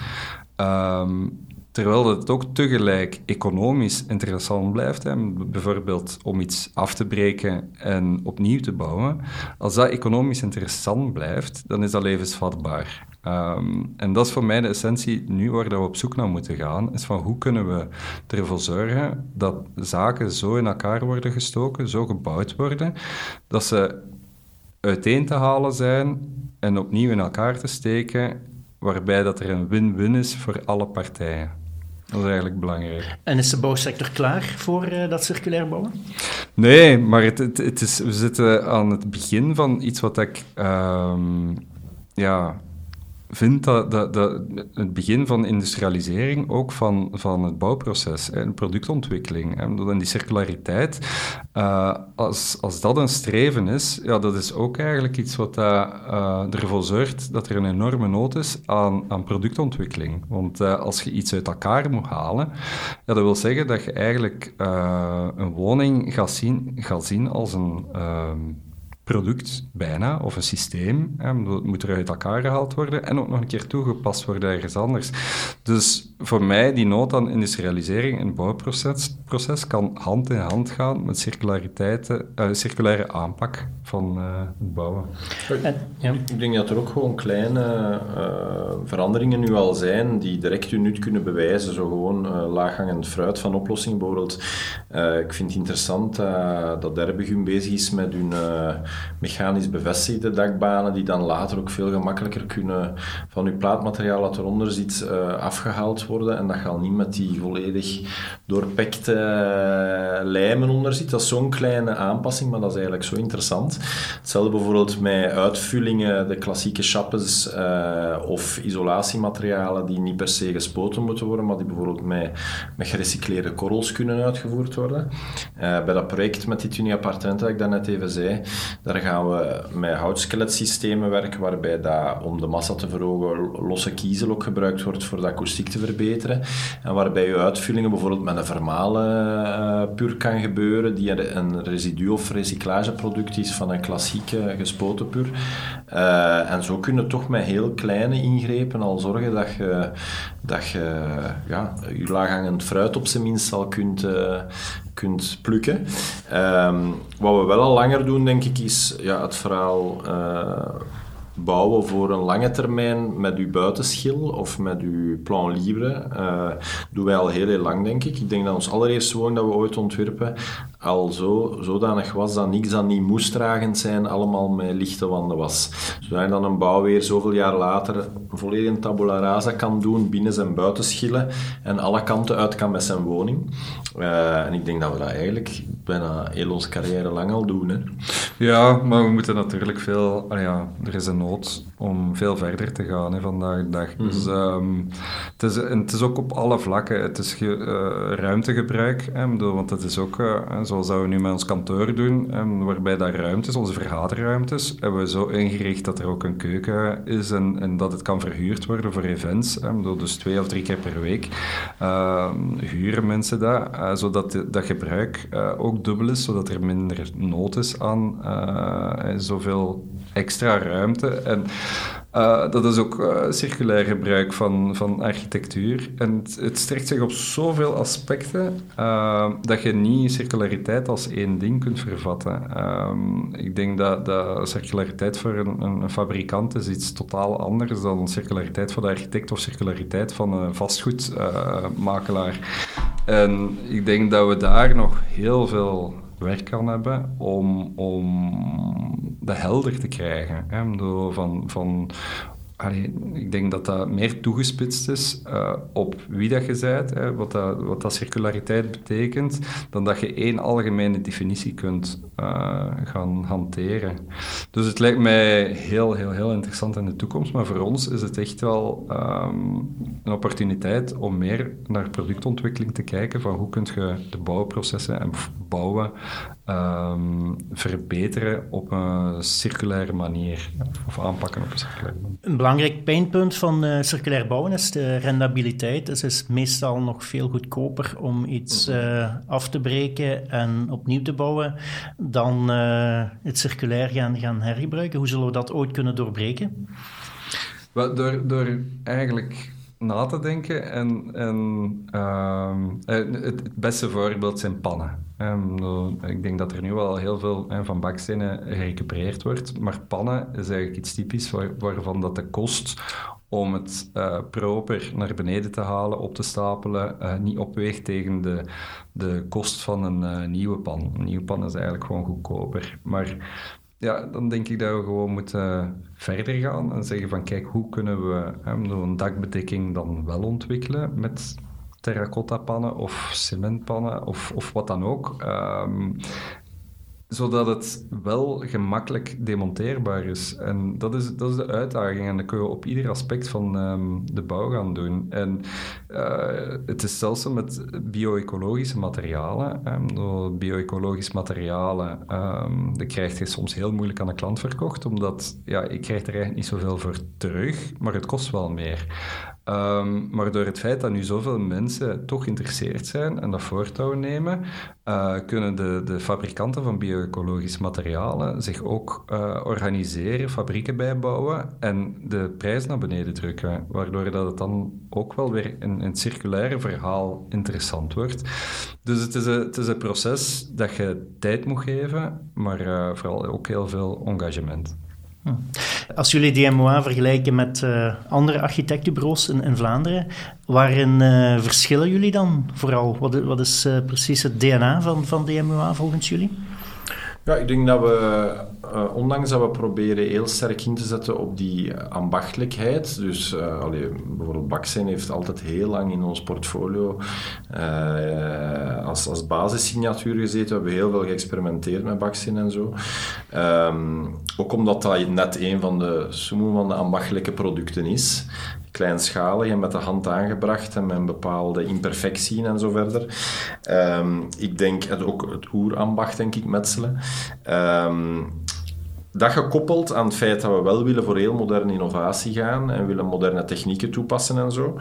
um, terwijl het ook tegelijk economisch interessant blijft, hè, bijvoorbeeld om iets af te breken en opnieuw te bouwen, als dat economisch interessant blijft, dan is dat levensvatbaar. Ehm, en dat is voor mij de essentie nu waar we op zoek naar moeten gaan, is van hoe kunnen we ervoor zorgen dat zaken zo in elkaar worden gestoken, zo gebouwd worden, dat ze uiteen te halen zijn en opnieuw in elkaar te steken, waarbij dat er een win-win is voor alle partijen. Dat is eigenlijk belangrijk. En is de bouwsector klaar voor uh, dat circulair bouwen? Nee, maar het, het, het, is, we zitten aan het begin van iets wat ik um, ja, vind dat, dat, dat, het begin van industrialisering ook van, van het bouwproces en productontwikkeling en die circulariteit, uh, als, als dat een streven is, ja, dat is ook eigenlijk iets wat uh, uh, ervoor zorgt dat er een enorme nood is aan, aan productontwikkeling. Want als je iets uit elkaar moet halen, ja, dat wil zeggen dat je eigenlijk een woning gaat zien, gaat zien als een ehm, product bijna, of een systeem. Hè, moet er uit elkaar gehaald worden en ook nog een keer toegepast worden ergens anders. Dus voor mij, die nood aan industrialisering en het bouwproces proces kan hand in hand gaan met circulariteit, uh, circulaire aanpak van uh, het bouwen. En, ja. Ik denk dat er ook gewoon kleine uh, veranderingen nu al zijn die direct hun nut kunnen bewijzen. Zo gewoon laaghangend fruit van oplossing bijvoorbeeld. ik vind het interessant dat Derbegum bezig is met hun mechanisch bevestigde dakbanen die dan later ook veel gemakkelijker kunnen van uw plaatmateriaal dat eronder zit uh, afgehaald worden en dat je al niet met die volledig doorpekte uh, lijmen onder zit. Dat is zo'n kleine aanpassing, maar dat is eigenlijk zo interessant. Hetzelfde bijvoorbeeld met uitvullingen, de klassieke chappes uh, of isolatiematerialen die niet per se gespoten moeten worden, maar die bijvoorbeeld met, met gerecycleerde korrels kunnen uitgevoerd worden. bij dat project met die Tunia appartementen dat ik daarnet even zei, daar gaan we met houtskeletsystemen werken, waarbij dat, om de massa te verhogen losse kiezel ook gebruikt wordt voor de akoestiek te verbeteren. En waarbij je uitvullingen bijvoorbeeld met een vermalen uh, puur kan gebeuren, die een residu- of recyclageproduct is van een klassieke gespoten puur. Uh, en zo kunnen toch met heel kleine ingrepen al zorgen dat je, dat je ja, je laaghangend fruit op zijn minst al kunt, uh, kunt plukken. Um, wat we wel al langer doen, denk ik, is ja, het verhaal uh, bouwen voor een lange termijn met uw buitenschil of met uw plan libre. Uh, doen wij al heel, heel lang, denk ik. Ik denk dat ons allereerste woning dat we ooit ontwerpen al zo, zodanig was dat niks dat niet moestragend zijn, allemaal met lichte wanden was. Zodat je dan een bouw weer zoveel jaar later volledig een tabula rasa kan doen, binnen zijn buitenschillen en alle kanten uit kan met zijn woning. Uh, en ik denk dat we dat eigenlijk bijna heel onze carrière lang al doen. Hè. Ja, maar we moeten natuurlijk veel... Ah ja, er is een nood om veel verder te gaan hè, vandaag de dag. Mm. Dus um, het, is, en het is ook op alle vlakken. Het is ge, uh, ruimtegebruik, hè, bedoel, want het is ook... Uh, zoals dat we nu met ons kantoor doen, en waarbij dat ruimtes, onze vergaderruimtes, hebben we zo ingericht dat er ook een keuken is en, en dat het kan verhuurd worden voor events. Hè, dus twee of drie keer per week uh, huren mensen dat, uh, zodat dat gebruik uh, ook dubbel is, zodat er minder nood is aan zoveel extra ruimte. En dat is ook circulair gebruik van, van architectuur. En het, het strekt zich op zoveel aspecten dat je niet circulariteit als één ding kunt vervatten. Um, ik denk dat, circulariteit voor een, een, fabrikant is iets totaal anders dan circulariteit voor de architect of circulariteit van een vastgoedmakelaar. en denk dat we daar nog heel veel werk kan hebben om, om dat helder te krijgen. Hè? Van, van Ik denk dat dat meer toegespitst is uh, op wie dat je bent, hè, wat, dat, wat dat circulariteit betekent, dan dat je één algemene definitie kunt uh, gaan hanteren. Dus het lijkt mij heel, heel, heel interessant in de toekomst, maar voor ons is het echt wel um, een opportuniteit om meer naar productontwikkeling te kijken, van hoe kun je de bouwprocessen en bouwen um, verbeteren op een circulaire manier, of aanpakken op een circulaire manier belangrijk pijnpunt van uh, circulair bouwen is de rendabiliteit. Dus het is meestal nog veel goedkoper om iets uh, af te breken en opnieuw te bouwen dan uh, het circulair gaan, gaan hergebruiken. Hoe zullen we dat ooit kunnen doorbreken? Wel, door, door eigenlijk na te denken. En, en ehm, eh, het, beste voorbeeld zijn pannen. Um, ik denk dat er nu wel heel veel van bakstenen gerecupereerd wordt. Maar pannen is eigenlijk iets typisch waar, waarvan dat de kost om het uh, proper naar beneden te halen, op te stapelen, niet opweegt tegen de, de kost van een nieuwe pan. Een nieuwe pan is eigenlijk gewoon goedkoper. Maar ja, dan denk ik dat we gewoon moeten verder gaan en zeggen van kijk, hoe kunnen we een dakbedekking dan wel ontwikkelen met terracotta pannen of cementpannen of, of wat dan ook. Um, zodat het wel gemakkelijk demonteerbaar is. En dat is, dat is de uitdaging. En dat kunnen we op ieder aspect van um, de bouw gaan doen. En uh, het is zelfs met bio-ecologische materialen. Um, bio-ecologische materialen, um, dat krijg je soms heel moeilijk aan de klant verkocht, omdat ja, ik krijg er eigenlijk niet zoveel voor terug, maar het kost wel meer. Um, maar door het feit dat nu zoveel mensen toch geïnteresseerd zijn en dat voortouw nemen, uh, kunnen de, de fabrikanten van bio-ecologische materialen zich ook uh, organiseren, fabrieken bijbouwen en de prijs naar beneden drukken. Waardoor dat het dan ook wel weer een, een circulaire verhaal interessant wordt. Dus het is, een, het is een proces dat je tijd moet geven, maar uh, vooral ook heel veel engagement. Hm. Als jullie DMOA vergelijken met uh, andere architectenbureaus in, Vlaanderen, waarin uh, verschillen jullie dan vooral? Wat, wat is uh, precies het DNA van, van DMOA volgens jullie? Ja, ik denk dat we, uh, ondanks dat we proberen heel sterk in te zetten op die ambachtelijkheid, dus uh, bijvoorbeeld heeft altijd heel lang in ons portfolio uh, als, als basissignatuur gezeten. We hebben heel veel geëxperimenteerd met Baksen en zo. Um, ook omdat dat net een van de, van de ambachtelijke producten is kleinschalig en met de hand aangebracht en met bepaalde imperfectie en zo verder. Um, ik denk het, ook het oerambacht, denk ik, metselen. Um, dat gekoppeld aan het feit dat we wel willen voor heel moderne innovatie gaan en willen moderne technieken toepassen en zo,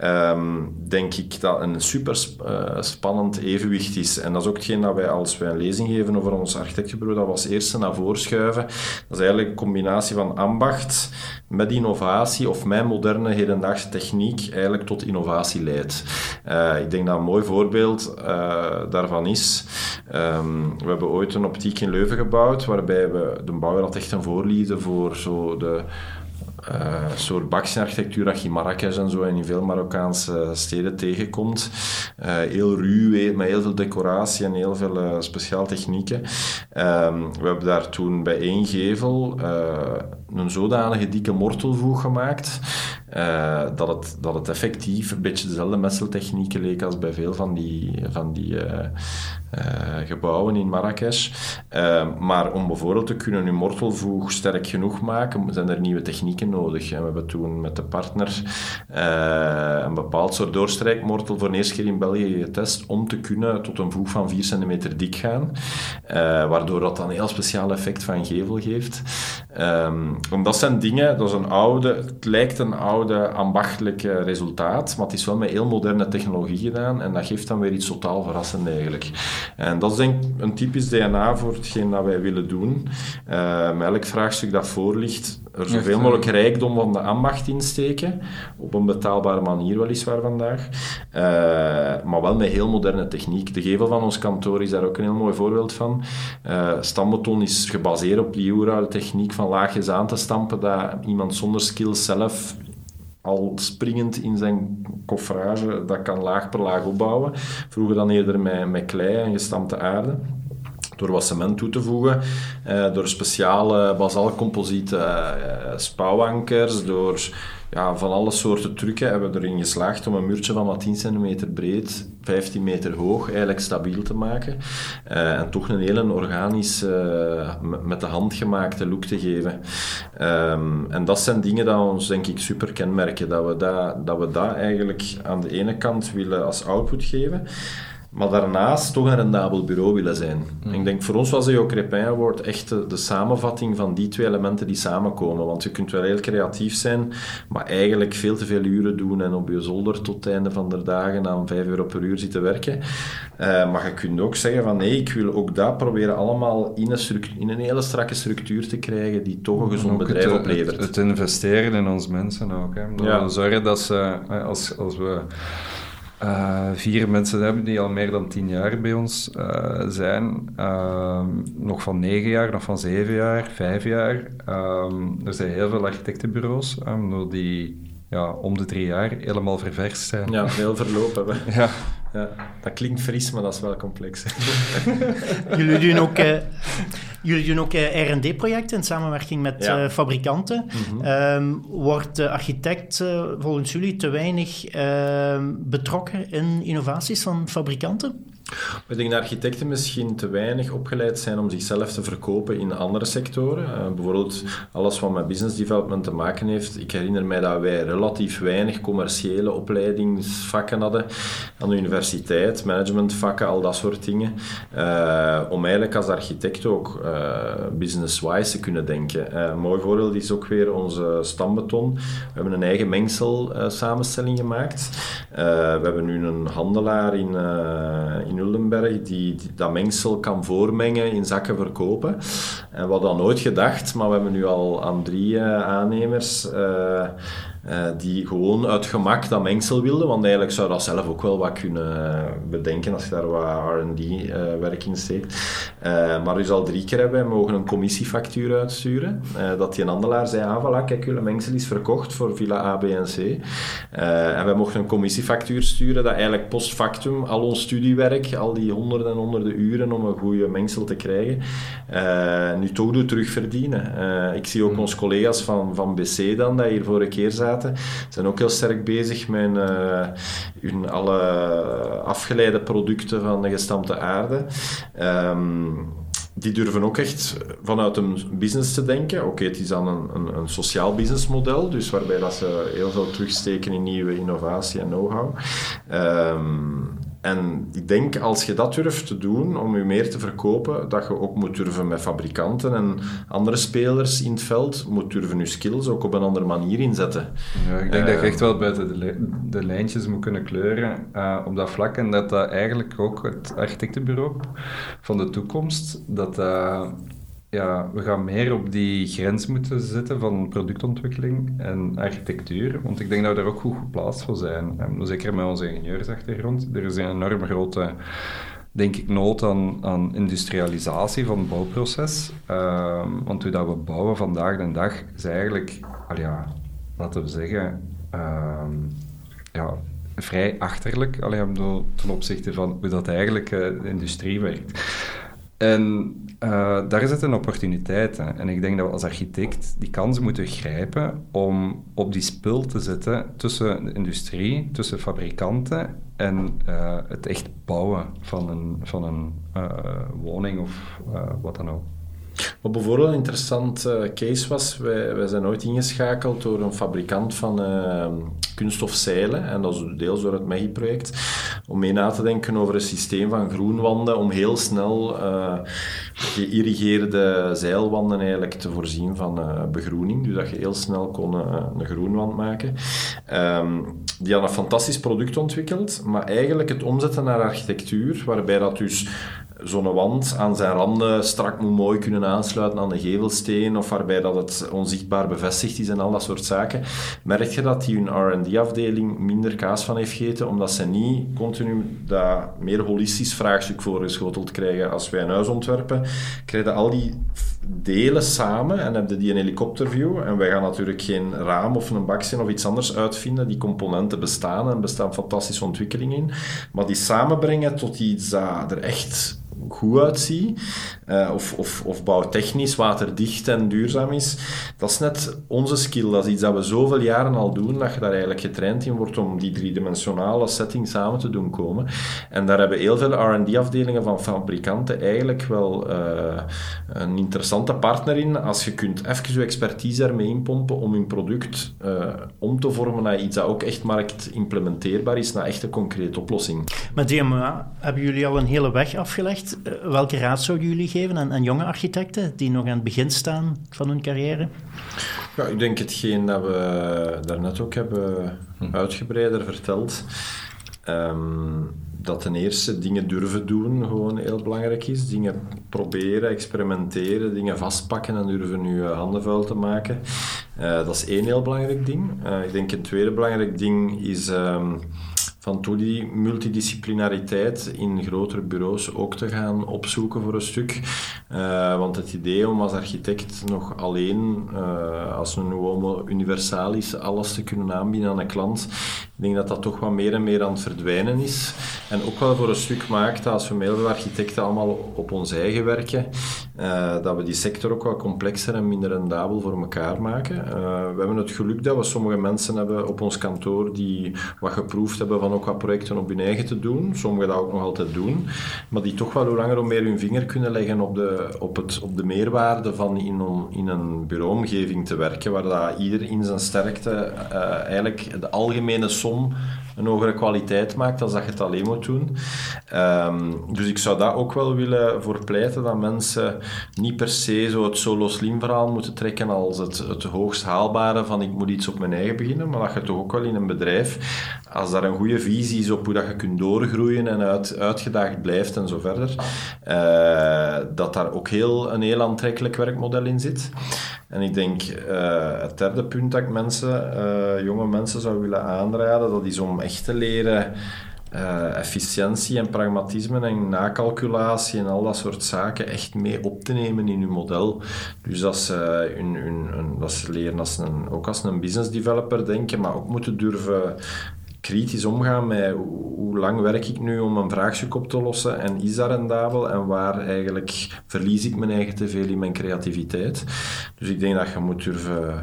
um, denk ik dat een super uh, spannend evenwicht is. En dat is ook hetgeen dat wij als wij een lezing geven over ons architectenbureau, dat we als eerste naar voren schuiven. Dat is eigenlijk een combinatie van ambacht met innovatie of mijn moderne hedendaagse techniek eigenlijk tot innovatie leidt. Uh, ik denk dat een mooi voorbeeld uh, daarvan is. Um, we hebben ooit een optiek in Leuven gebouwd waarbij we de bouwer had echt een voorliefde voor zo de uh, soort baksenarchitectuur dat je in Marrakesh en zo en in veel Marokkaanse steden tegenkomt. Uh, heel ruw, met heel veel decoratie en heel veel uh, speciaal technieken. Um, we hebben daar toen bij één gevel een zodanige dikke mortelvoeg gemaakt dat, het, dat het effectief een beetje dezelfde messeltechnieken leek als bij veel van die, van die gebouwen in Marrakesh. maar om bijvoorbeeld te kunnen je mortelvoeg sterk genoeg maken, zijn er nieuwe technieken nodig. En we hebben toen met de partner een bepaald soort doorstrijkmortel voor de eerste keer in België getest om te kunnen tot een voeg van 4 centimeter dik gaan. Waardoor dat dan een heel speciaal effect van gevel geeft. Um, dat zijn dingen, dat is een oude, het lijkt een oude ambachtelijk resultaat, maar het is wel met heel moderne technologie gedaan en dat geeft dan weer iets totaal verrassend eigenlijk. En dat is denk ik een typisch DNA voor hetgeen dat wij willen doen. Uh, met elk vraagstuk dat voor ligt, er zoveel mogelijk rijkdom van de ambacht insteken. Op een betaalbare manier weliswaar vandaag. Uh, maar wel met heel moderne techniek. De gevel van ons kantoor is daar ook een heel mooi voorbeeld van. Uh, stambeton is gebaseerd op Liura, de techniek van laagjes aan te stampen, dat iemand zonder skills zelf al springend in zijn coffrage dat kan laag per laag opbouwen. Vroeger dan eerder met, met klei en gestampte aarde door wat toe te voegen, uh, door speciale basalcomposiete uh, spouwankers, door ja, van alle soorten trucken hebben we erin geslaagd om een muurtje van wat 10 centimeter breed, 15 meter hoog, eigenlijk stabiel te maken. Uh, en toch een hele organisch, met de hand gemaakte look te geven. Um, en dat zijn dingen die ons denk ik super kenmerken, dat we dat, dat we dat eigenlijk aan de ene kant willen als output geven. Maar daarnaast toch een rendabel bureau willen zijn. Mm. Ik denk voor ons was de Jo Crepin Award echt de, de samenvatting van die twee elementen die samenkomen. Want je kunt wel heel creatief zijn, maar eigenlijk veel te veel uren doen en op je zolder tot het einde van de dagen aan 5 euro per uur zitten werken. Eh, maar je kunt ook zeggen van nee, ik wil ook dat proberen allemaal in een, in een hele strakke structuur te krijgen die toch een gezond Ook bedrijf het, oplevert. Het, het investeren in ons mensen ook. Hè. Ja. zorgen dat ze, eh, als, als we eh, vier mensen hebben die al meer dan tien jaar bij ons eh, zijn, ehm, nog van negen jaar, nog van zeven jaar, vijf jaar. ehm, er zijn heel veel architectenburea's ehm, die ja, om de drie jaar helemaal ververst zijn. Ja, heel verloop hebben. Ja. Ja, dat klinkt fris, maar dat is wel complex. Jullie doen ook, eh, jullie doen ook eh, R&D-projecten in samenwerking met Ja. eh, fabrikanten. Ehm, wordt de architect volgens jullie te weinig ehm, betrokken in innovaties van fabrikanten? Ik denk dat architecten misschien te weinig opgeleid zijn om zichzelf te verkopen in andere sectoren. Eh, bijvoorbeeld alles wat met business development te maken heeft. Ik herinner mij dat wij relatief weinig commerciële opleidingsvakken hadden aan de universiteit, managementvakken, al dat soort dingen. Eh, om eigenlijk als architect ook eh, business-wise te kunnen denken. Een mooi voorbeeld is ook weer onze stambeton. We hebben een eigen mengsel samenstelling gemaakt. We hebben nu een handelaar in, in Die, dat mengsel kan voormengen, in zakken verkopen. En we hadden nooit gedacht, maar we hebben nu al aan drie eh, aannemers eh, eh, die gewoon uit gemak dat mengsel wilden, want eigenlijk zou dat zelf ook wel wat kunnen eh, bedenken als je daar wat R&D-werk in steekt. Eh, maar dus al drie keer hebben we mogen een commissiefactuur uitsturen, eh, dat die een handelaar zei, ah voilà, kijk, jullie mengsel is verkocht voor Villa A, B en C. Eh, en wij mochten een commissiefactuur sturen dat eigenlijk post factum al ons studiewerk, al die honderden en honderden uren om een goede mengsel te krijgen, eh, nu toch doet terugverdienen. Eh, ik zie ook onze collega's van, van BC dan, die hier vorige keer zaten, zijn ook heel sterk bezig met eh, hun alle afgeleide producten van de gestampte aarde. Ehm, die durven ook echt vanuit een business te denken. Oké, het is dan een, een, een sociaal businessmodel, dus waarbij dat ze heel veel terugsteken in nieuwe innovatie en know-how. Ehm, en ik denk als je dat durft te doen om je meer te verkopen, dat je ook moet durven met fabrikanten en andere spelers in het veld, moet durven je skills ook op een andere manier inzetten. Ja, ik denk dat je Ehm, echt wel buiten de, li- de lijntjes moet kunnen kleuren eh, op dat vlak. En dat dat eigenlijk ook het architectenbureau van de toekomst, dat dat ja, we gaan meer op die grens moeten zitten van productontwikkeling en architectuur. Want ik denk dat we daar ook goed geplaatst voor zijn. Zeker met onze ingenieursachtergrond. Er is een enorm grote denk ik, nood aan, aan industrialisatie van het bouwproces. Ehm, want hoe dat we bouwen vandaag de dag is eigenlijk, al ja, laten we zeggen, ehm, ja, vrij achterlijk ten opzichte van hoe dat eigenlijk eh, de industrie werkt. En eh, daar zitten opportuniteiten. En ik denk dat we als architect die kans moeten grijpen om op die spul te zitten tussen de industrie, tussen fabrikanten en eh, het echt bouwen van een, van een eh, woning of wat dan ook. Wat bijvoorbeeld een interessant eh, case was, wij, wij zijn ooit ingeschakeld door een fabrikant van eh, kunststof zeilen, en dat is deels door het MEGI-project, om mee na te denken over een systeem van groenwanden, om heel snel uh, geïrrigeerde zeilwanden eigenlijk te voorzien van uh, begroening, dus dat je heel snel kon uh, een groenwand maken. Um, die had een fantastisch product ontwikkeld, maar eigenlijk het omzetten naar architectuur, waarbij dat dus zo'n wand aan zijn randen strak moet mooi kunnen aansluiten aan de gevelsteen, of waarbij dat het onzichtbaar bevestigd is en al dat soort zaken, merk je dat die hun R&D-afdeling minder kaas van heeft gegeten, omdat ze niet continu dat meer holistisch vraagstuk voorgeschoteld krijgen. Als wij een huis ontwerpen, krijgen al die delen samen en hebben die een helikopterview. En wij gaan natuurlijk geen raam of een baksteen of iets anders uitvinden. Die componenten bestaan en bestaan fantastische ontwikkelingen in. Maar die samenbrengen tot iets dat er echt goed uitziet, uh, of, of, of bouwtechnisch waterdicht en duurzaam is, dat is net onze skill. Dat is iets dat we zoveel jaren al doen, dat je daar eigenlijk getraind in wordt om die driedimensionale setting samen te doen komen. En daar hebben heel veel R&D-afdelingen van fabrikanten eigenlijk wel uh, een interessante partner in, als je kunt even je expertise ermee inpompen om je product uh, om te vormen naar iets dat ook echt markt implementeerbaar is, naar echt een concrete oplossing. Met DMA hebben jullie al een hele weg afgelegd. Uh, welke raad zouden jullie geven aan, aan, jonge architecten die nog aan het begin staan van hun carrière? Ja, ik denk hetgeen dat we daarnet ook hebben uitgebreider verteld. Um, dat ten eerste dingen durven doen gewoon heel belangrijk is. Dingen proberen, experimenteren, dingen vastpakken en durven je handen vuil te maken. Uh, dat is één heel belangrijk ding. Uh, ik denk een tweede belangrijk ding is um, van toe die multidisciplinariteit in grotere bureaus ook te gaan opzoeken voor een stuk. Uh, want het idee om als architect nog alleen, als een homo universalis, alles te kunnen aanbieden aan een klant, ik denk dat dat toch wat meer en meer aan het verdwijnen is. En ook wel voor een stuk maakt dat als we met architecten allemaal op ons eigen werken, uh, dat we die sector ook wat complexer en minder rendabel voor elkaar maken. We hebben het geluk dat we sommige mensen hebben op ons kantoor die wat geproefd hebben van ook wat projecten op hun eigen te doen. Sommigen dat ook nog altijd doen. Maar die toch wel hoe langer hoe meer hun vinger kunnen leggen op de, op het, op de meerwaarde van in, in een bureauomgeving te werken, waar dat ieder in zijn sterkte uh, eigenlijk de algemene som een hogere kwaliteit maakt als dat je het alleen moet doen. Um, dus ik zou dat ook wel willen voor pleiten, dat mensen niet per se zo het solo slim verhaal moeten trekken als het, het hoogst haalbare van ik moet iets op mijn eigen beginnen, maar dat je toch ook wel in een bedrijf, als daar een goede visie is op hoe dat je kunt doorgroeien en uit, uitgedaagd blijft en zo verder, uh, dat daar ook heel, een heel aantrekkelijk werkmodel in zit. En ik denk, uh, het derde punt dat ik mensen, uh, jonge mensen zou willen aanraden, dat is om echt te leren efficiëntie en pragmatisme en nakalculatie en al dat soort zaken echt mee op te nemen in uw model. Dus dat ze, hun, hun, dat ze leren als een, ook als een business developer denken, maar ook moeten durven kritisch omgaan met hoe lang werk ik nu om een vraagstuk op te lossen en is dat rendabel en waar eigenlijk verlies ik mijn eigen te veel in mijn creativiteit. Dus ik denk dat je moet durven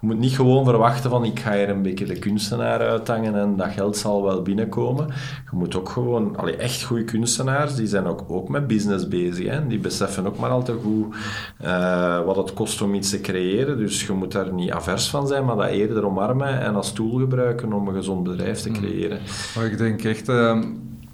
je moet niet gewoon verwachten van ik ga hier een beetje de kunstenaar uithangen en dat geld zal wel binnenkomen. Je moet ook gewoon, allee, echt goede kunstenaars, die zijn ook, ook met business bezig. Hè? Die beseffen ook maar al te goed uh, wat het kost om iets te creëren. Dus je moet daar niet avers van zijn, maar dat eerder omarmen en als tool gebruiken om een gezond bedrijf te hmm. creëren. Maar ik denk echt... Uh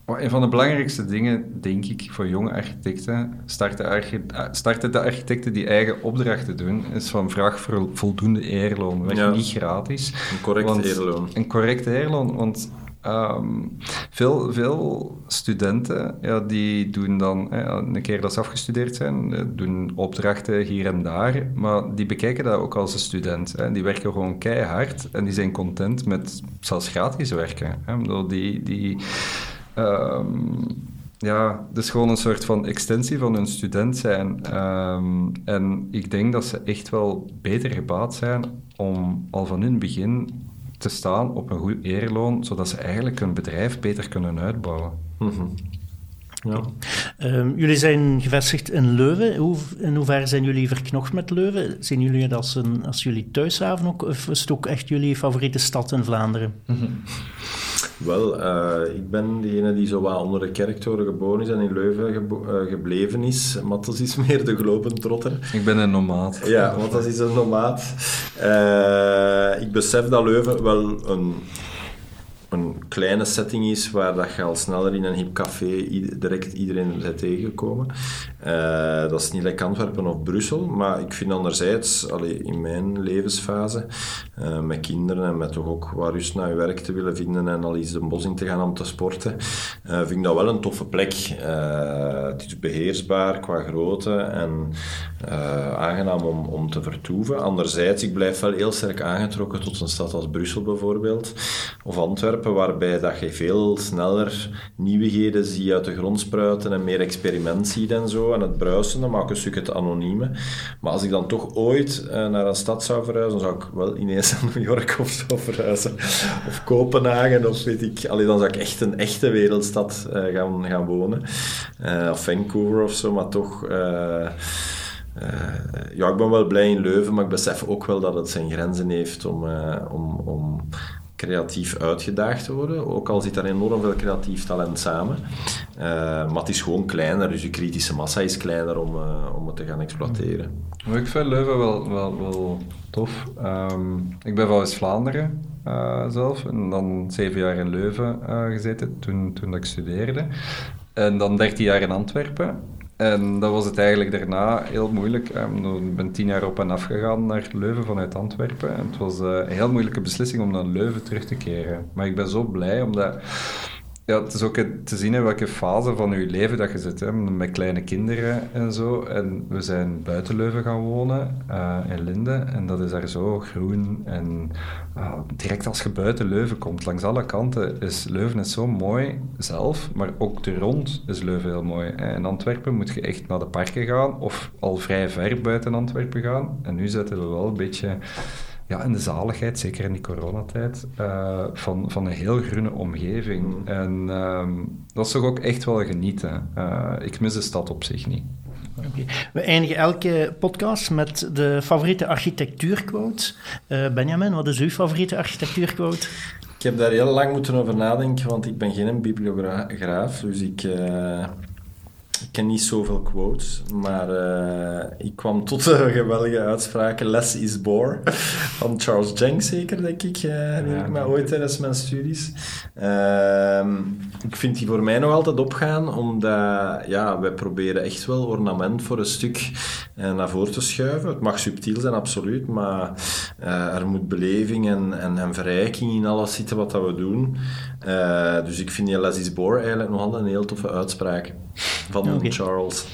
een van de belangrijkste dingen, denk ik, voor jonge architecten, starten, starten de architecten die eigen opdrachten doen, is van vraag voor voldoende eerloon. Weg niet gratis. Een correct eerloon. Een correct eerloon, want um, veel, veel studenten, ja, die doen dan, een keer dat ze afgestudeerd zijn, eh, doen opdrachten hier en daar, maar die bekijken dat ook als een student. Hè. Die werken gewoon keihard en die zijn content met zelfs gratis werken. Hè. Die... die Um, ja, dus gewoon een soort van extensie van hun student zijn. Um, en ik denk dat ze echt wel beter gebaat zijn om al van hun begin te staan op een goed eerloon, zodat ze eigenlijk hun bedrijf beter kunnen uitbouwen. Mm -hmm. Ja. Um, jullie zijn gevestigd in Leuven. Hoe, in hoeverre zijn jullie verknocht met Leuven? Zien jullie het als, een, als jullie thuishaven ook, of is het ook echt jullie favoriete stad in Vlaanderen? Mm -hmm. Wel, uh, ik ben degene die zo wat onder de kerktoren geboren is en in Leuven uh, gebleven is. Mattels is meer de globentrotter. Ik ben een nomaat. Ja, Mattels is een nomaat. Uh, ik besef dat Leuven wel een kleine setting is waar dat je al sneller in een hip café direct iedereen bent tegengekomen. Uh, dat is niet lekker Antwerpen of Brussel, maar ik vind anderzijds, allee, in mijn levensfase, uh, met kinderen en met toch ook waar rust naar je werk te willen vinden en al eens een bos in te gaan om te sporten, uh, vind ik dat wel een toffe plek. het is beheersbaar qua grootte en aangenaam om, om te vertoeven. Anderzijds, ik blijf wel heel sterk aangetrokken tot een stad als Brussel bijvoorbeeld, of Antwerpen, waar waarbij dat je veel sneller nieuwigheden ziet uit de grond spruiten en meer experiment ziet en zo. En het bruisen, dat maakt een stuk het anonieme. Maar als ik dan toch ooit uh, naar een stad zou verhuizen, dan zou ik wel ineens naar New York of zo verhuizen. Of Kopenhagen, of weet ik. Allee, dan zou ik echt een echte wereldstad uh, gaan, gaan wonen. Uh, of Vancouver of zo, maar toch... ja, ik ben wel blij in Leuven, maar ik besef ook wel dat het zijn grenzen heeft om, om, om creatief uitgedaagd worden. Ook al zit daar enorm veel creatief talent samen. Uh, maar het is gewoon kleiner, dus je kritische massa is kleiner om, uh, om het te gaan exploiteren. ik vind Leuven wel, wel, wel tof. Um, ik ben van West-Vlaanderen uh, zelf en dan zeven jaar in Leuven gezeten toen, toen ik studeerde. En dan dertien jaar in Antwerpen. En dat was het eigenlijk daarna heel moeilijk. Ik ben tien jaar op en af gegaan naar Leuven vanuit Antwerpen. En het was eh, een heel moeilijke beslissing om naar Leuven terug te keren. Maar ik ben zo blij omdat ja, het is ook te zien in welke fase van je leven dat je zit. Hè, met kleine kinderen en zo. En we zijn buiten Leuven gaan wonen, uh, in Linden. En dat is daar zo groen. En uh, direct als je buiten Leuven komt, langs alle kanten, is Leuven is zo mooi zelf. Maar ook de rond is Leuven heel mooi. In Antwerpen moet je echt naar de parken gaan. Of al vrij ver buiten Antwerpen gaan. En nu zitten we wel een beetje ja, en de zaligheid, zeker in die coronatijd, uh, van, van een heel groene omgeving. Mm. En uh, dat is toch ook echt wel genieten. Uh, ik mis de stad op zich niet. Okay. We eindigen elke podcast met de favoriete architectuurquote. Uh, Benjamin, wat is uw favoriete architectuurquote? Ik heb daar heel lang moeten over nadenken, want ik ben geen bibliograaf. Dus ik ik ken niet zoveel quotes, maar uh, ik kwam tot de geweldige uitspraken Less is bore van Charles Jenks zeker, denk ik, uh, ja, ik me ooit tijdens mijn studies. Uh, ik vind die voor mij nog altijd opgaan, omdat ja, wij proberen echt wel ornament voor een stuk uh, naar voren te schuiven. Het mag subtiel zijn, absoluut, maar er moet beleving en, en, en, verrijking in alles zitten wat dat we doen. dus ik vind die Less is bore eigenlijk nog altijd een heel toffe uitspraak van okay. Charles.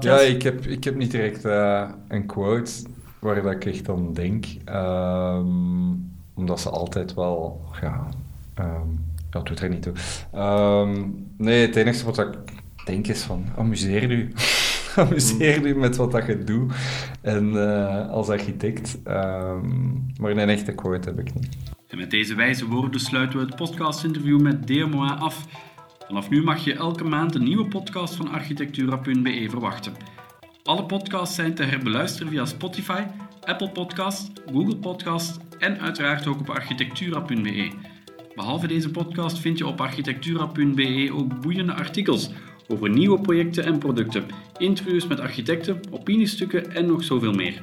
Ja, ik heb, ik heb niet direct uh, een quote waar dat ik echt aan denk. Um, omdat ze altijd wel... Ja, um, ja doet er niet toe. Um, nee, het enige wat ik denk is van... Amuseer u. amuseer u met wat dat je doet. En uh, als architect. maar een echte quote heb ik niet. En met deze wijze woorden sluiten we het podcastinterview met DMOA af... Vanaf nu mag je elke maand een nieuwe podcast van architectura.be verwachten. Alle podcasts zijn te herbeluisteren via Spotify, Apple Podcast, Google Podcast en uiteraard ook op architectura.be. Behalve deze podcast vind je op architectura.be ook boeiende artikels over nieuwe projecten en producten, interviews met architecten, opiniestukken en nog zoveel meer.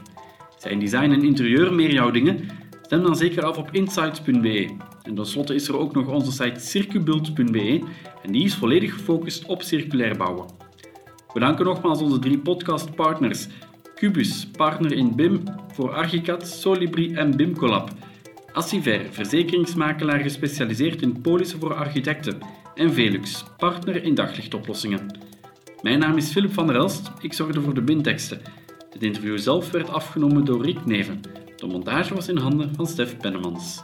Zijn design en interieur meer jouw dingen? Stem dan zeker af op insights.be. En tenslotte is er ook nog onze site circubult.be en die is volledig gefocust op circulair bouwen. We danken nogmaals onze drie podcastpartners. Cubus, partner in BIM voor Archicad, Solibri en BIMCollab. Assiver, verzekeringsmakelaar gespecialiseerd in polissen voor architecten. En Velux, partner in daglichtoplossingen. Mijn naam is Philip van der Elst, ik zorgde voor de BIM-teksten. Het interview zelf werd afgenomen door Rick Neven. De montage was in handen van Stef Pennemans.